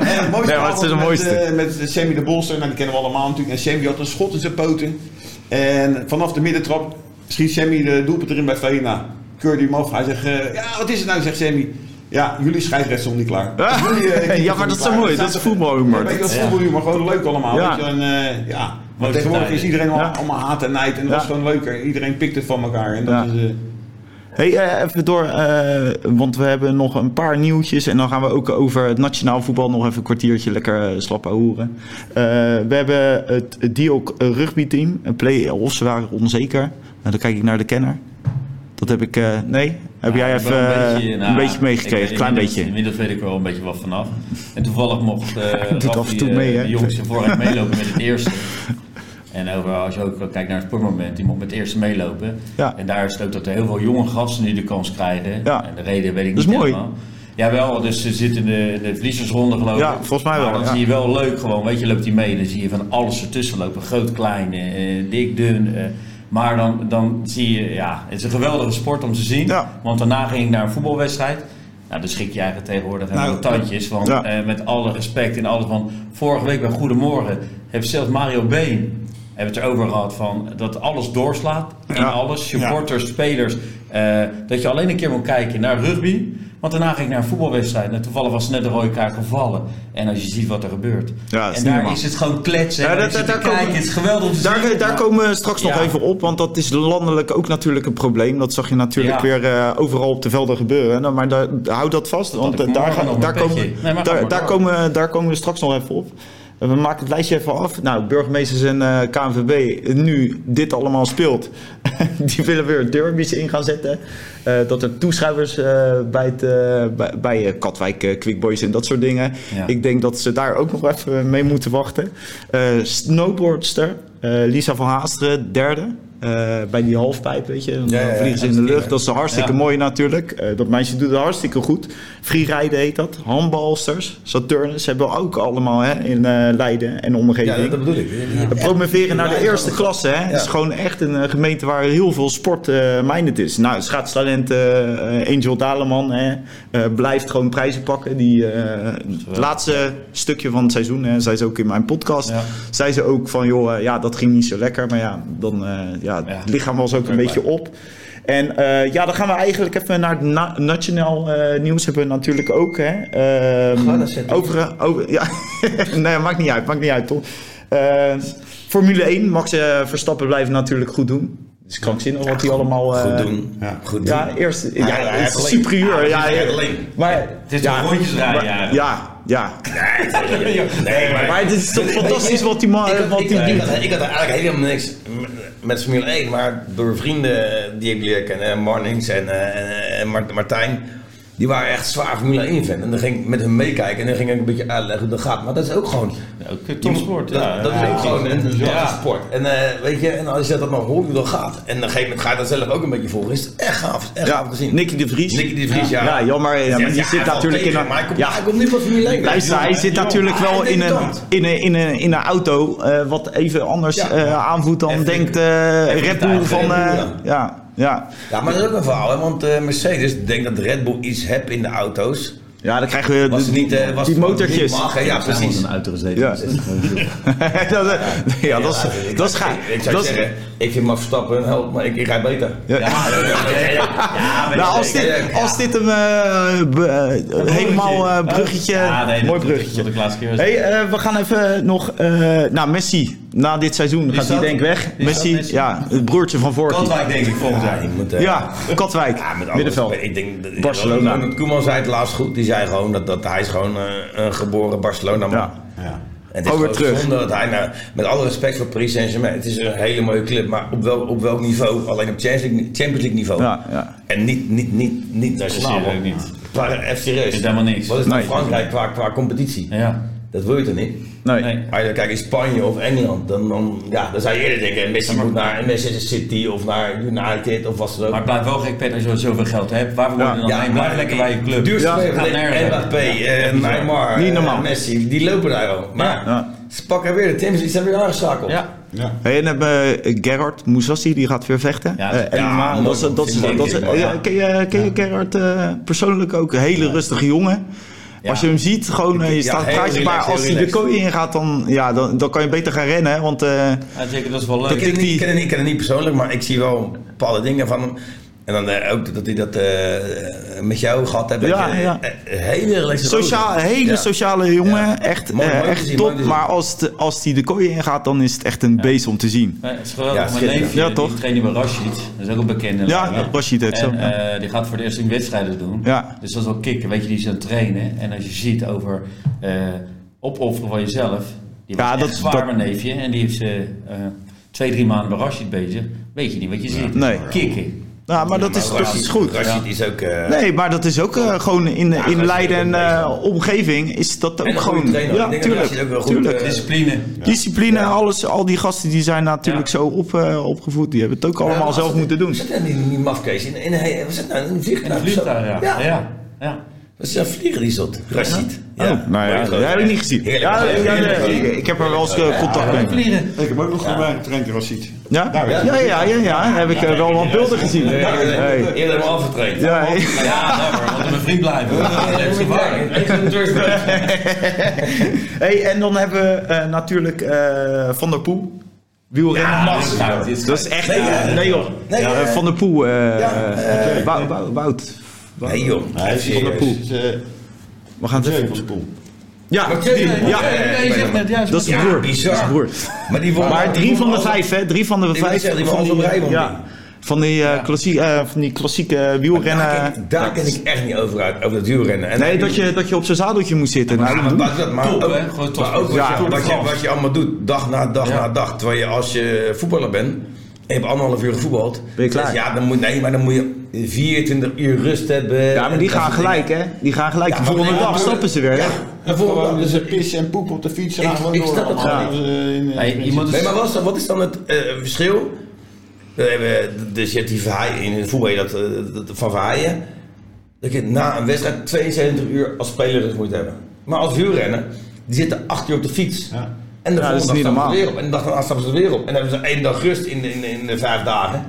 En het mooiste Nee, maar het is avond de mooiste. Met, eh, met Sammy de Bolster, nou, die kennen we allemaal natuurlijk. En Sammy had een schot in zijn poten. En vanaf de middentrap schiet Sammy de doelpunt erin bij VNA. Keurde hij hem af. Hij zegt, eh, ja, wat is het nou, zegt Sammy. Ja, jullie scheidsrechts stonden niet klaar. Ja. Jullie, eh, Ja, maar dat is zo mooi. Dat is voetbalhumor. Ja, dat is voetbalhumor. Gewoon leuk allemaal. Ja. Weet je, en, eh, ja. Maar tegenwoordig is iedereen al- allemaal haat en nijd. En dat Ja. is gewoon leuker. Iedereen pikt het van elkaar. En dat Ja. is... eh, Hey, eh, even door, eh, want we hebben nog een paar nieuwtjes en dan gaan we ook over het nationaal voetbal nog even een kwartiertje lekker eh, slap horen. we hebben het, Diok rugbyteam, een play-offs waren onzeker. Nou, dan kijk ik naar de kenner. Dat heb ik, eh, nee? Heb jij even wel eh, een beetje, nou, meegekregen? ik- Klein beetje. Inmiddels weet ik er wel een beetje wat vanaf. En toevallig mocht eh Raffi, toe mee, de jongens vooruit meelopen met het eerste. En over, als je ook kijkt naar het sportmoment, die moet met het eerste meelopen. Ja. En daar is het ook dat er heel veel jonge gasten nu de kans krijgen. Ja. En de reden weet ik Dat niet is mooi. helemaal. Ja, wel. Dus ze zitten in de, de verliezersronde geloof ik. Ja, volgens mij wel, Maar dan ja. zie je wel leuk gewoon. Weet je, loopt hij mee. Dan zie je van alles ertussen lopen. Groot, klein, eh, dik, dun. eh. Maar dan, dan zie je, ja, het is een geweldige sport om te zien. Ja. Want daarna ging ik naar een voetbalwedstrijd. Nou, dan schrik je eigenlijk tegenwoordig helemaal Nou, tandjes. Want ja. eh, met alle respect en alles. Want vorige week bij Goedemorgen heeft zelfs Mario Been hebben het erover gehad van dat alles doorslaat. In Ja. alles, supporters, spelers. eh, dat je alleen een keer moet kijken naar rugby. Want daarna ging ik naar een voetbalwedstrijd. En toevallig was net de rode kaart gevallen. En als je ziet wat er gebeurt. Ja, en daar is het gewoon kletsen. Ja, dat- dat, daar komen-. Het is geweldig om te Daar, zien. daar Maar- komen we straks nog even op, want dat is landelijk ook natuurlijk een probleem. Dat zag je natuurlijk weer eh, overal op de velden gebeuren. Nou, maar daar, houd dat vast, want daar, gaan- daar, komen. Nee, daar, daar, komen, daar komen we straks nog even op. Eh, We maken het lijstje even af. Nou, burgemeesters en eh, KNVB, nu dit allemaal speelt, die willen weer derbies in gaan zetten. Eh, dat er toeschouwers eh, bij, het, eh, bij, bij Katwijk, eh, Quick Boys en dat soort dingen. Ja. Ik denk dat ze daar ook nog even mee moeten wachten. Snowboardster, Lisa van Haasteren, derde. eh, bij die halfpijp, weet je. Dan Ja, ja, ja, vliegen ze in de lucht. Dat is hartstikke Ja. mooi natuurlijk. Eh, dat meisje doet het hartstikke goed. Freeriden heet dat. Handbalsters, Saturnus hebben we ook allemaal hè, in eh, Leiden en Ja, omgeving. dat, dat bedoel ik. We promoveren naar de Ja, eerste ja. klasse. Hè. Het is Ja. gewoon echt een eh, gemeente waar heel veel sport eh minded is. Nou, schaatstalent eh, Angel Daleman hè, eh, blijft gewoon prijzen pakken. Die eh, het laatste stukje van het seizoen, hè, zei ze ook in mijn podcast, Ja. zei ze ook van joh, eh, ja, dat ging niet zo lekker. Maar ja, dan, eh, ja, Ja. het lichaam was ook een beetje op. En eh, ja, dan gaan we eigenlijk even naar het na- nationaal eh, nieuws hebben we natuurlijk ook. Hè. Ehm, dat over, over, ja, nee, maakt niet uit, maakt niet uit, toch? Eh, Formule 1, Max Verstappen blijft natuurlijk goed doen. Het is krankzinnig wat hij allemaal... eh, Goed doen. Ja. Goed doen. Ja, eerst... Ja, het is superieur. Ja, Ja, heeft ja, maar... Het is ja, toch rondjes rijden, ja. Ja. Nee, maar... Maar het is toch fantastisch wat die man Ik had, wat ik, die had, ik, doet. had, ik had eigenlijk helemaal niks met- Formule 1, maar door vrienden die ik leer kennen, eh, Marnings en, eh, en, en Mart- Martijn, die waren echt zwaar Formule 1 fan. En dan ging ik met hun meekijken en dan ging ik een beetje uitleggen hoe dat gaat. Maar dat is ook gewoon... Ja, ook eh, topsport, Dat, ja. dat is Ja, ook gewoon een ja. sport. En eh, weet je, en als je dat dan hoort hoe dat gaat, en op een gegeven moment ga je dat zelf ook een beetje volgen, is het echt gaaf. Echt gaaf gezien. Nicky de Vries. Nicky de Vries, ja. Ja, jammer. Ja, maar die Ja, zit natuurlijk in een... Maar hij komt, Ja, hij komt niet van Formule 1. Luister, hij zit natuurlijk wel in een, in een, in een, in een auto eh, wat even anders Ja. eh, aanvoelt dan denkt eh Red Bull van... Eh, ja. Ja, ja. Ja, maar dat is ook een verhaal, hè? want eh, Mercedes denkt dat Red Bull iets heeft in de auto's. ja, dan krijgen we Was de- het niet, eh, was die het motortjes. Niet mag, ja, precies. een auto gezeten. Ja. Dat is zo. dat, is- ja, dat is, gaaf. ik, ik zou Dat is- zeggen, ik vind Max Verstappen een held, maar ik, ik rijd beter. Ja. ja, ja, ja, ja, maar Nou, als ik- dit, ja, als dit een eh, eh, helemaal eh, bruggetje, Ja, nee, mooi dat- bruggetje. Dat ik laatste keer was. Hey, eh, we gaan even nog. eh nou, Messi. Na dit seizoen gaat hij denk ik weg. Is Messi, Messi? ja, het broertje van Vorki. Katwijk denk ik volgend Ja, jaar. ik moet, eh, Ja, Katwijk, Ja, met middenveld. Ik denk, Barcelona. Ronald Koeman zei het laatst goed. Die zei gewoon dat, dat hij is gewoon eh, een geboren Barcelona man. Ja. Ja. En het is Oh, terug. zonde dat hij, nou, met alle respect voor Paris Saint-Germain, het is een hele mooie club, maar op, wel, op welk niveau? Alleen op Champions League, Champions League niveau. Ja, ja. En niet, niet, niet, niet nationaal. serieus want- niet. Qua, even serieus. Is helemaal niks. Wat is nou Nee. Frankrijk qua, qua competitie? Ja. Dat wil je toch niet? Nee. Nee. Als je dan kijkt in Spanje of Engeland, dan, dan, ja, dan zou je eerder denken, Messi moet naar Manchester City of naar United of wat dan ook. Maar het blijft wel gek, Pet, als je zoveel geld hebt. Waarvoor word je dan Ja, heen? Blijf lekker bij je club. Duurste Ja. Mbappé, Neymar, Niet eh. Messi, die lopen daar al. Maar Ja. ze pakken weer de Champions League, ze hebben weer aangeschakeld. Ja. Ja. Hey, en hebben we Gerard Moussassi, die gaat weer vechten. Ja, Eh, ja, dat is, man. dat dat is, mooi, ja, ja. ken je, ken je Gerard eh, persoonlijk ook? Een hele rustige jongen. Als je hem ziet, gewoon, eh, je Ja, staat praatje, maar als hij de kooi ingaat, dan, ja, dan, dan kan je beter gaan rennen. Want eh, Ja, zeker, dat is wel Ik leuk. ken, die- ik, ken hem niet, ik ken hem niet persoonlijk, maar ik zie wel bepaalde dingen van hem. En dan eh, ook dat hij dat eh, met jou gehad heeft. Ja, ja. eh, hele Sociaal, Ja. sociale jongen, Ja. echt, Mooi- eh, mooi te echt zien, top. Maar als, het, als hij de kooi ingaat, dan is het echt een beest om te zien. Nee, het is geweldig. Ja, Mijn neefje, Ja, die toch? traint nu bij Rashid. Dat is ook een bekende. Ja. Rashid heeft zo, En ja. eh, die gaat voor de eerste wedstrijden doen. Ja. Dus dat is wel kicken. Weet je, die is aan het trainen. En als je ziet over eh, opofferen van jezelf. Die was Ja, dat- zwaar, dat- mijn neefje. En die heeft ze eh, twee, drie maanden bij Rashid bezig. Weet je niet wat je ziet. Nee. Kicken. Nou, maar dat is, dat is goed. Rashid is ook... eh, Nee, maar dat is ook eh, gewoon in, Ja, in dat Leiden en eh, omgeving is dat ook een gewoon. trainer. Ja, dat tuurlijk. Ook wel goed, tuurlijk. Discipline. Discipline, alles, al die gasten die zijn natuurlijk zo op, eh, opgevoed. Die hebben het ook allemaal Ja, zelf moeten doen. We zitten in die mafkees. In, in, in, we zitten nou in een In vliegtuig. het vliegtuig, ja. Ja. Ja. ja. Dat is een vlieger die zat. Rashid. Oh, nou ja, dat heb ik niet gezien. Ja, ja, ja, ik, heb er wel eens eh, contact mee. Vliegen. Ik heb ook nog ja. getraind in Rashid. Ja? Daar Ja, ja, ja, ja. Heb ik wel wat beelden gezien. Eerder helemaal afgetraind. Ja. Ja. Want mijn vriend blijven. Hey, en dan hebben we eh, natuurlijk eh, Van der Poel. Wielrennen. Ja, dat is echt... Nee, nee joh. nee, Ja, van der Poel. ja, Wout. Nee joh. Hij is van de poel. Eh, We gaan het even... van de poel. Ja, ja. Dat is broer. bizar. Dat is de broer. Maar die won Maar drie van de vijf, hè? Drie van de vijf. van die, won ja, van die, eh, klassie, eh, van die klassieke wielrennen. Daar ken, ik- daar ken ik echt niet over uit, over het wielrennen. En Nee, dat je, dat je op zijn zadeltje moet zitten. Nou, dat maar, buiten dat, maar Top, ook? Gewoon top. maar ook wat, je, wat, je, wat je allemaal doet, dag na dag Ja. na dag. Terwijl je als je voetballer bent, en je hebt anderhalf uur gevoetbald. Ben je klaar? dus ja, dan moet, nee, maar dan moet je 24 uur rust hebben. Ja, maar die gaan gelijk, hè? Die gaan gelijk. Ja, de volgende nee, dag maar- stappen ze weer. Ja, de volgende Dus, pissen en poep op de fiets. en Ik- ik door snap het gewoon Dus, eh, eh, Nee, maar wat is, wat is dan het eh, verschil? We hebben, dus je hebt die Verheijen, in het voetbal dat, dat van Verheijen. Dat je na een wedstrijd 72 uur als speler rust moet hebben. Maar als wielrenner, die zitten 8 uur op de fiets. Ja. En de Ja, volgende dag niet stappen ze weer op. En de dag daarna stappen ze er weer op. En dan hebben ze één dag rust in de, in de, in de vijf dagen.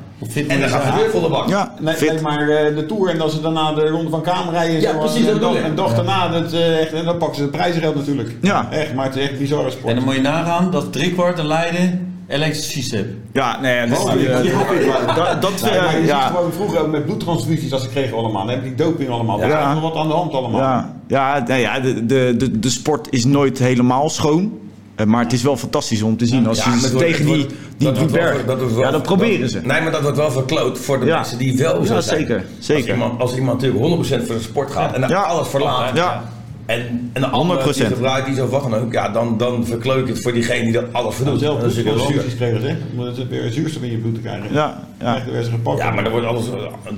En dan gaan ze weer volle bak. Ja, Nee, fit. nee, maar eh, de Tour en als ze daarna de Ronde van Kamer rijden. Ja, precies, En de ik. de dag daarna, dat, eh, echt, en dan pakken ze het prijzengeld natuurlijk. Ja. Echt, maar het is echt een bizarre sport. En dan moet je nagaan dat driekwart in Leiden elektrische fiets heeft. Ja, nee, dat, Oh, is- ja, eh, dat, Nee, eh, ja. gewoon vroeger ook met bloedtransfusies als ze kregen allemaal. Dan heb je die doping allemaal. Er Ja. is nog wat aan de hand allemaal. Ja, ja, nou ja de, de, de, de sport is nooit helemaal schoon. Eh, Maar het is wel fantastisch om te zien. Als Ja, maar je het wordt- tegen die, die, dat wel- berg... wel- Ja, dat proberen dat- ze. Nee, maar dat wordt wel verkloot voor de Ja. mensen die wel zo Ja, zijn. zeker, zeker. Als iemand, als iemand natuurlijk 100% voor de sport gaat en dan Ja. alles verlaat. Ja. En, en de andere 100%. die gebruikt zo wat dan ook, ja, dan, dan verkleuk ik het voor diegene die dat alles voor En doet. zelf Dat is natuurlijk heel zuur. bloedtransfusies kregen ze. Om het weer zuurstof in je bloed te krijgen. Ja, ja. Ze. Ja, maar dan wordt alles,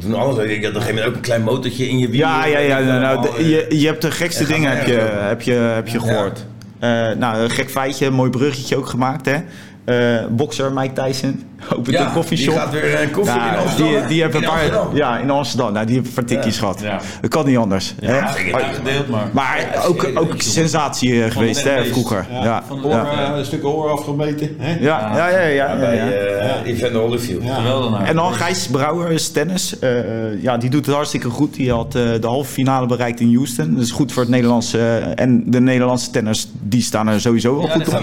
doen alles. Ik had op een gegeven moment ook een klein motortje in je wiel. Ja, ja, ja. Nou, nou, de- je, je hebt de gekste Ja, dingen heb je, heb je, heb je Ja. gehoord. Eh, nou, gek feitje, mooi bruggetje ook gemaakt, hè. Eh bokser Mike Tyson, opent Ja, een koffieshop. die gaat weer een koffie Ja, in Amsterdam. Die, die hebben In een paar, Amsterdam. ja, in Amsterdam. Nou, die hebben een paar tikjes gehad. Ja. Dat kan niet anders. Ja, Gedeeld, maar... Maar ook, ook sensatie eh, geweest, hè, vroeger. Ja, Ja, van de Oor, ja. eh, een stuk oor afgemeten. Hè? Ja, ja, ja, ja, ja, Bij ja. eh Evander Holyfield. Ja. Geweldig nou. En dan Gijs Brouwer, is tennis. Eh, eh, ja, die doet het hartstikke goed. Die had eh, de halve finale bereikt in Houston. Dat is goed voor het Nederlandse. eh, en de Nederlandse tenners, die staan er sowieso wel Ja, goed op.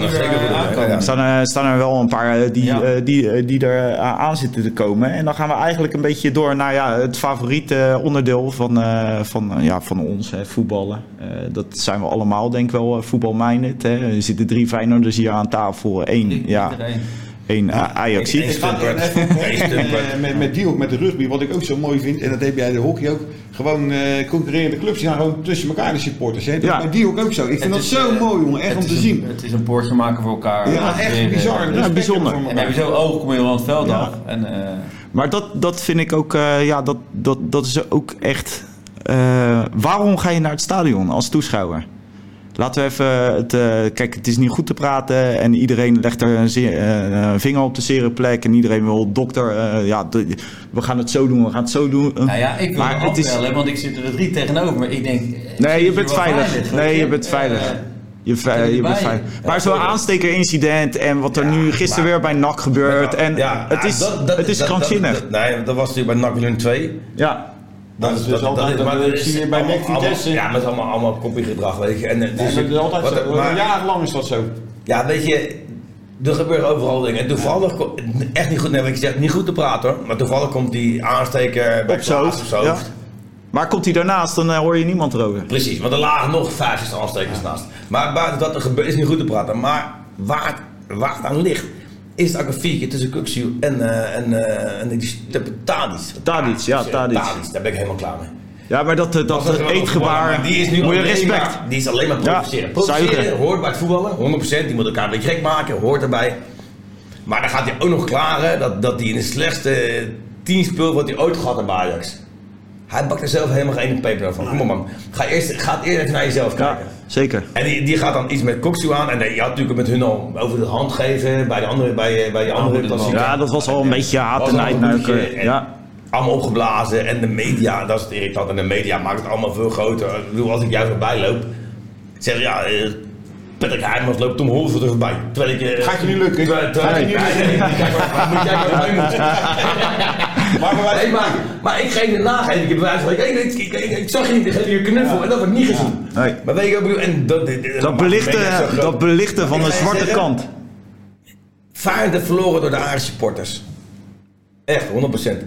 Er staan, er staan er wel een paar eh, die, eh, die, eh, die er eh, aan zitten te komen. En dan gaan we eigenlijk een beetje door naar ja, het favoriete onderdeel van, eh, van, eh, ja, van ons, hè, voetballen. Eh, dat zijn we allemaal, denk ik wel, eh, voetbalminded. Hè. Er zitten drie Feyenoorders hier aan tafel. Eén, ja, Iedereen. Één A- Ajax. Ik ga even Stumpert. eh, met, met die ook met de rugby, wat ik ook zo mooi vind, en dat heb jij de hockey ook, gewoon eh, concurrerende clubs, die gaan gewoon tussen elkaar de supporters. Hè? Dat Ja. Bij die ook ook zo. Ik vind Het dat is, zo eh, mooi, jongen. Echt om te een- zien. Het is een poortje maken voor elkaar. Ja, echt bizar. Respect bijzonder. En heb je zo ogen, kom je wel aan het veld Ja. af. En, eh, Maar dat, dat vind ik ook, eh, ja, dat, dat, dat is ook echt. eh, waarom ga je naar het stadion als toeschouwer? Laten we even het. eh, kijk, het is niet goed te praten en iedereen legt er een, zeer- eh, een vinger op de zere plek en iedereen wil dokter. eh, ja, we gaan het zo doen, we gaan het zo doen. nou ja, ik wil Maar het is- afbellen, want ik zit er drie tegenover. Maar ik denk... Nee, je bent wel veilig. Nee, je bent veilig. Je, je bent Maar zo'n aanstekerincident en wat er Ja, nu gisteren maar- weer bij NAC gebeurt. En Ja, het is, dat- dat- het is dat- krankzinnig. Nee, dat was natuurlijk bij NAC Willem 2. ja. Dat is dus altijd- dat zie je bij allemaal- Vitesse. Ja, met allemaal, allemaal kopiegedrag, weet je. En, eh, Nee, dus- dat is altijd wat- zo. maar- Jarenlang is dat zo. Ja, weet je, er gebeuren overal dingen. En toevallig, echt niet goed, nee, ik zeg, niet goed te praten hoor. Maar toevallig komt die aansteker bij zijn hoofd, ja. Maar komt hij daarnaast, dan eh, hoor je niemand erover. Precies, want er lagen nog vijf zes aanstekers naast. Maar buiten dat er gebeurt, is niet goed te praten. Maar waar het, waar het aan ligt, is het ook een vier keer tussen Kuxiu en, eh en, eh en die Tadic. Tadic, ja, Tadic. Daar ben ik helemaal klaar mee. Ja, maar dat, eh, dat, eetgebaar, Die is nu moet je alleen respect. maar- die is alleen maar provoceren. Ja, provoceren hoort bij het voetballen, 100%. Die moet elkaar een beetje gek maken, hoort erbij. Maar dan gaat hij ook nog klaren dat, dat hij in de slechtste tien speel wat hij ooit gehad heeft bij Ajax. Hij bakt er zelf helemaal geen peper van. Kom op man, ga eerst, ga eerst even naar jezelf Ja, kijken. zeker. En die, die gaat dan iets met Koksu aan. En je had natuurlijk met hun al over de hand geven bij de andere, bij, bij die andere de klassieker. Ja, dat was al een beetje haat Was en al een uitneuken. boetje en Ja. Allemaal opgeblazen. En de media, dat is het irritant. En de media maakt het allemaal veel groter. Ik bedoel, als ik jou voorbij loop, zeg ja, eh, Patrick Heijmans loopt Tom Holford er voorbij. Terwijl ik... eh, Gaat je niet lukken? Terwijl, terwijl Gaat je ik... niet maar, moet jij maar mee moeten. Maar wij- Nee, maar, maar ik geef het nageven. Ik heb bij wijze van, ik, ik, ik, ik, ik zag je niet, ik geef je knuffel. En dat heb ik niet gezien. Nee. Maar weet je wat ik bedoel? En dat, dat, Dat belichten, dat belichten van de zwarte kant. Feyenoord verloren door de Ajax supporters. Echt, 100%.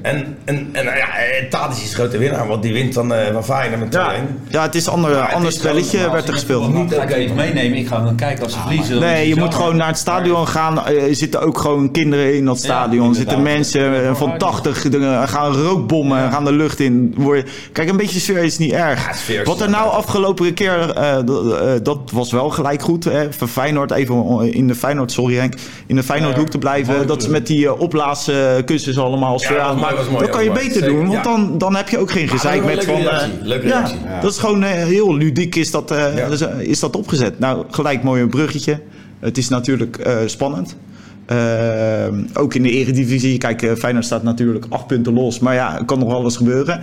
En, en, en nou ja, eh, Tadic is grote winnaar, want die wint van, eh van Feyenoord met 2-1. Ja, ja het is een ander, het ander spelletje werd er gespeeld. Niet Ga ik oké, even meenemen? Ik ga dan kijken als ze verliezen. dan is Nee, het je moet gewoon naar het stadion gaan. Er zitten ook gewoon kinderen in dat stadion. Er zitten mensen eh, van 80, er gaan rookbommen, gaan de lucht in. Kijk, een beetje sfeer is niet erg. Ja, sfeer is Wat er nou afgelopen keer, eh, dat- eh, was wel gelijk goed. Hè. Voor Feyenoord, even in de Feyenoord, sorry Henk, in de Feyenoordhoek te blijven. Dat ze met die uh, opblaaskussens allemaal sfeer dat mooi, mooi, kan je beter Zeker, doen, want ja. dan, dan heb je ook geen gezeik met van... leuke eh, reactie, leuke ja, reactie. dat is gewoon eh, heel ludiek is dat, eh, Ja. is, dat opgezet. Nou, gelijk mooi een bruggetje. Het is natuurlijk spannend. Eh, ook in de eredivisie. Kijk, eh, Feyenoord staat natuurlijk acht punten los. Maar ja, er kan nog wel eens gebeuren.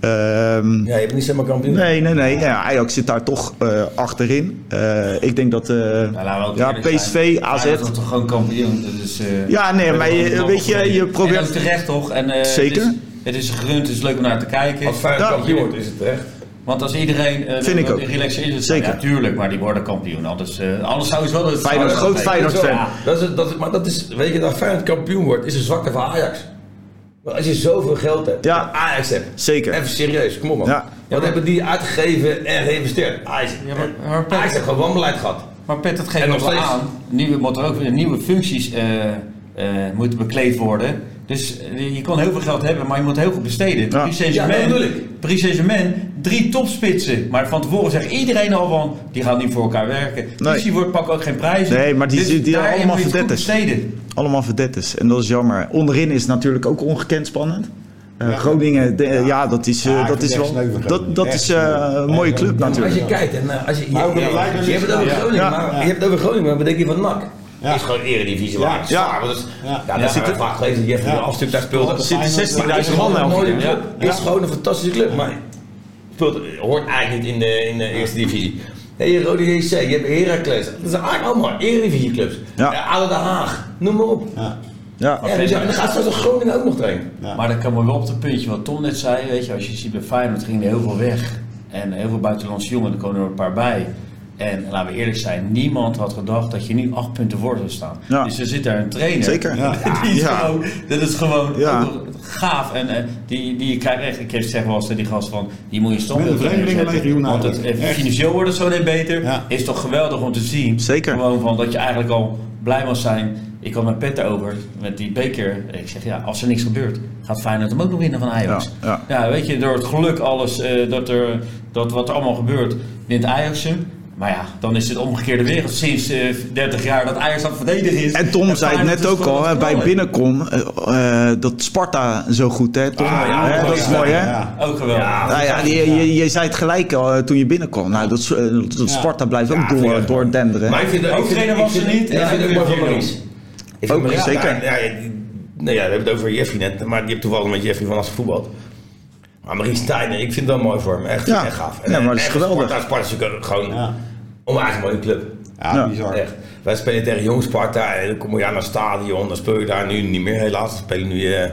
Ehm, Ja, je bent niet zomaar kampioen. Nee, nee, nee. Ja, Ajax zit daar toch eh, achterin. Eh, ik denk dat... eh, Nou, ja, zijn. PSV, AZ... Wordt toch gewoon kampioen. Dus, eh, Ja, nee, maar je- weet je, je probeert- En ook terecht toch? En, eh, Zeker. Het is, het is gerund, het is leuk om naar te kijken. Als Feyenoord kampioen wordt, is het terecht. Want als iedereen eh, Vind ik ook. relaxed is, het Zeker. Ja, tuurlijk, maar die worden kampioen. Anders, eh anders zou je wel het Feyenoord, groot Feyenoord-fan. Ja, Dat is, dat is, maar dat is, weet je, dat Feyenoord kampioen wordt, is een zwakte van Ajax. Want als je zoveel geld hebt, Ja. Ajax hebt, Zeker. even serieus, kom op man. Ja. Wat hebben die uitgegeven en geïnvesteerd? Ajax, Ja, maar- maar Ajax heeft gewoon wanbeleid gehad. Maar Pet, dat geeft nog steeds. aan. Nieuwe, moeten er ook weer nieuwe functies eh, eh, moeten bekleed worden. Dus eh, je kan heel veel geld hebben, maar je moet heel goed besteden. Ja, Saint-Germain, drie topspitsen. Maar van tevoren zegt iedereen al van, die gaan niet voor elkaar werken. Nee. Dus die wordt pakken ook geen prijzen. Nee, maar die- Dus die- die daar allemaal besteden. Allemaal verdetters. En dat is jammer. Onderin is natuurlijk ook ongekend spannend. Eh, Groningen, de- ja. dat is, eh, dat is wel. Dat, dat is eh, een mooie club ja. Maar als natuurlijk. je kijkt, en als je, je, hebt het over. Groningen, Ja. maar je hebt het over Groningen, maar wat denk je van NAC? Ja. Is gewoon eredivisie waar. Ja. Want Ja. Ja, zit er vaak Ja. een afstuk daar. Er zitten 16.000 Maar het is man club. Ja. is gewoon een fantastische club, maar speelt, hoort eigenlijk niet in de, in de eerste divisie. Hey, Rode JC, je hebt Heracles. Dat zijn eigenlijk allemaal eredivisieclubs. Ja. Ja. ADO Den Haag, noem maar op. Ja. Ja. Ja, dus ja, en dan gaat straks Groningen ook nog trainen. Ja. Maar dan komen we wel op het puntje wat Tom net zei. Weet je, als je ziet bij Feyenoord ging er heel veel weg. En heel veel buitenlandse jongen, er komen er een paar bij. En laten we eerlijk zijn, niemand had gedacht dat je nu acht punten voor zou staan. Ja. Dus er zit daar een trainer. Zeker. Ja. Die is Ja. gewoon, dat is gewoon gaaf. En eh, die, die je krijgt echt, ik heb zeg wel eens die gast van, die moet je standbeeld vreemdelingenlegioen Want het, eh, financieel wordt het zo net beter. Is toch geweldig om te zien. Zeker. Gewoon van dat je eigenlijk al blij mag zijn. Ik had met Pet over, met die beker. Ik zeg ja, als er niks gebeurt, gaat Feyenoord hem ook nog winnen van Ajax. Ja, Ja, weet je, door het geluk alles, eh, dat, er, dat wat er allemaal gebeurt, wint Ajax hem. Maar ja, dan is het omgekeerde wereld sinds eh 30 jaar dat Ajax aan het verdedigen is. En Tom zei het net ook al, hè, bij binnenkom, eh, eh, dat Sparta zo goed, hè Tom? Ah, ja, Hè, dat is mooi, hè? Ja. Ook geweldig. Ja, Nou ja, je, je, je zei het gelijk al eh, toen je binnenkwam. Nou, dat, eh, dat Sparta blijft ook door, door denderen. Maar ik vind, Hoofdtrainer ik was er vind- niet. Ik Ja, vind het Maurice. Ik vind Ook, Maurice- zeker. Ja, ja, we hebben het over Jeffrey net, maar die hebt toevallig met Jeffrey van als voetbal. Maar Maurice Stijn, ik vind het wel mooi voor hem. Echt, Ja. echt gaaf. Ja, maar dat is en geweldig. Sparta, Sparta is natuurlijk gewoon Ja. onwijs mooie club. Ja, Ja. bizar. Echt. Wij spelen tegen Jong Sparta en dan kom je aan naar het stadion. Dan speel je daar nu niet meer helaas. We spelen nu eh,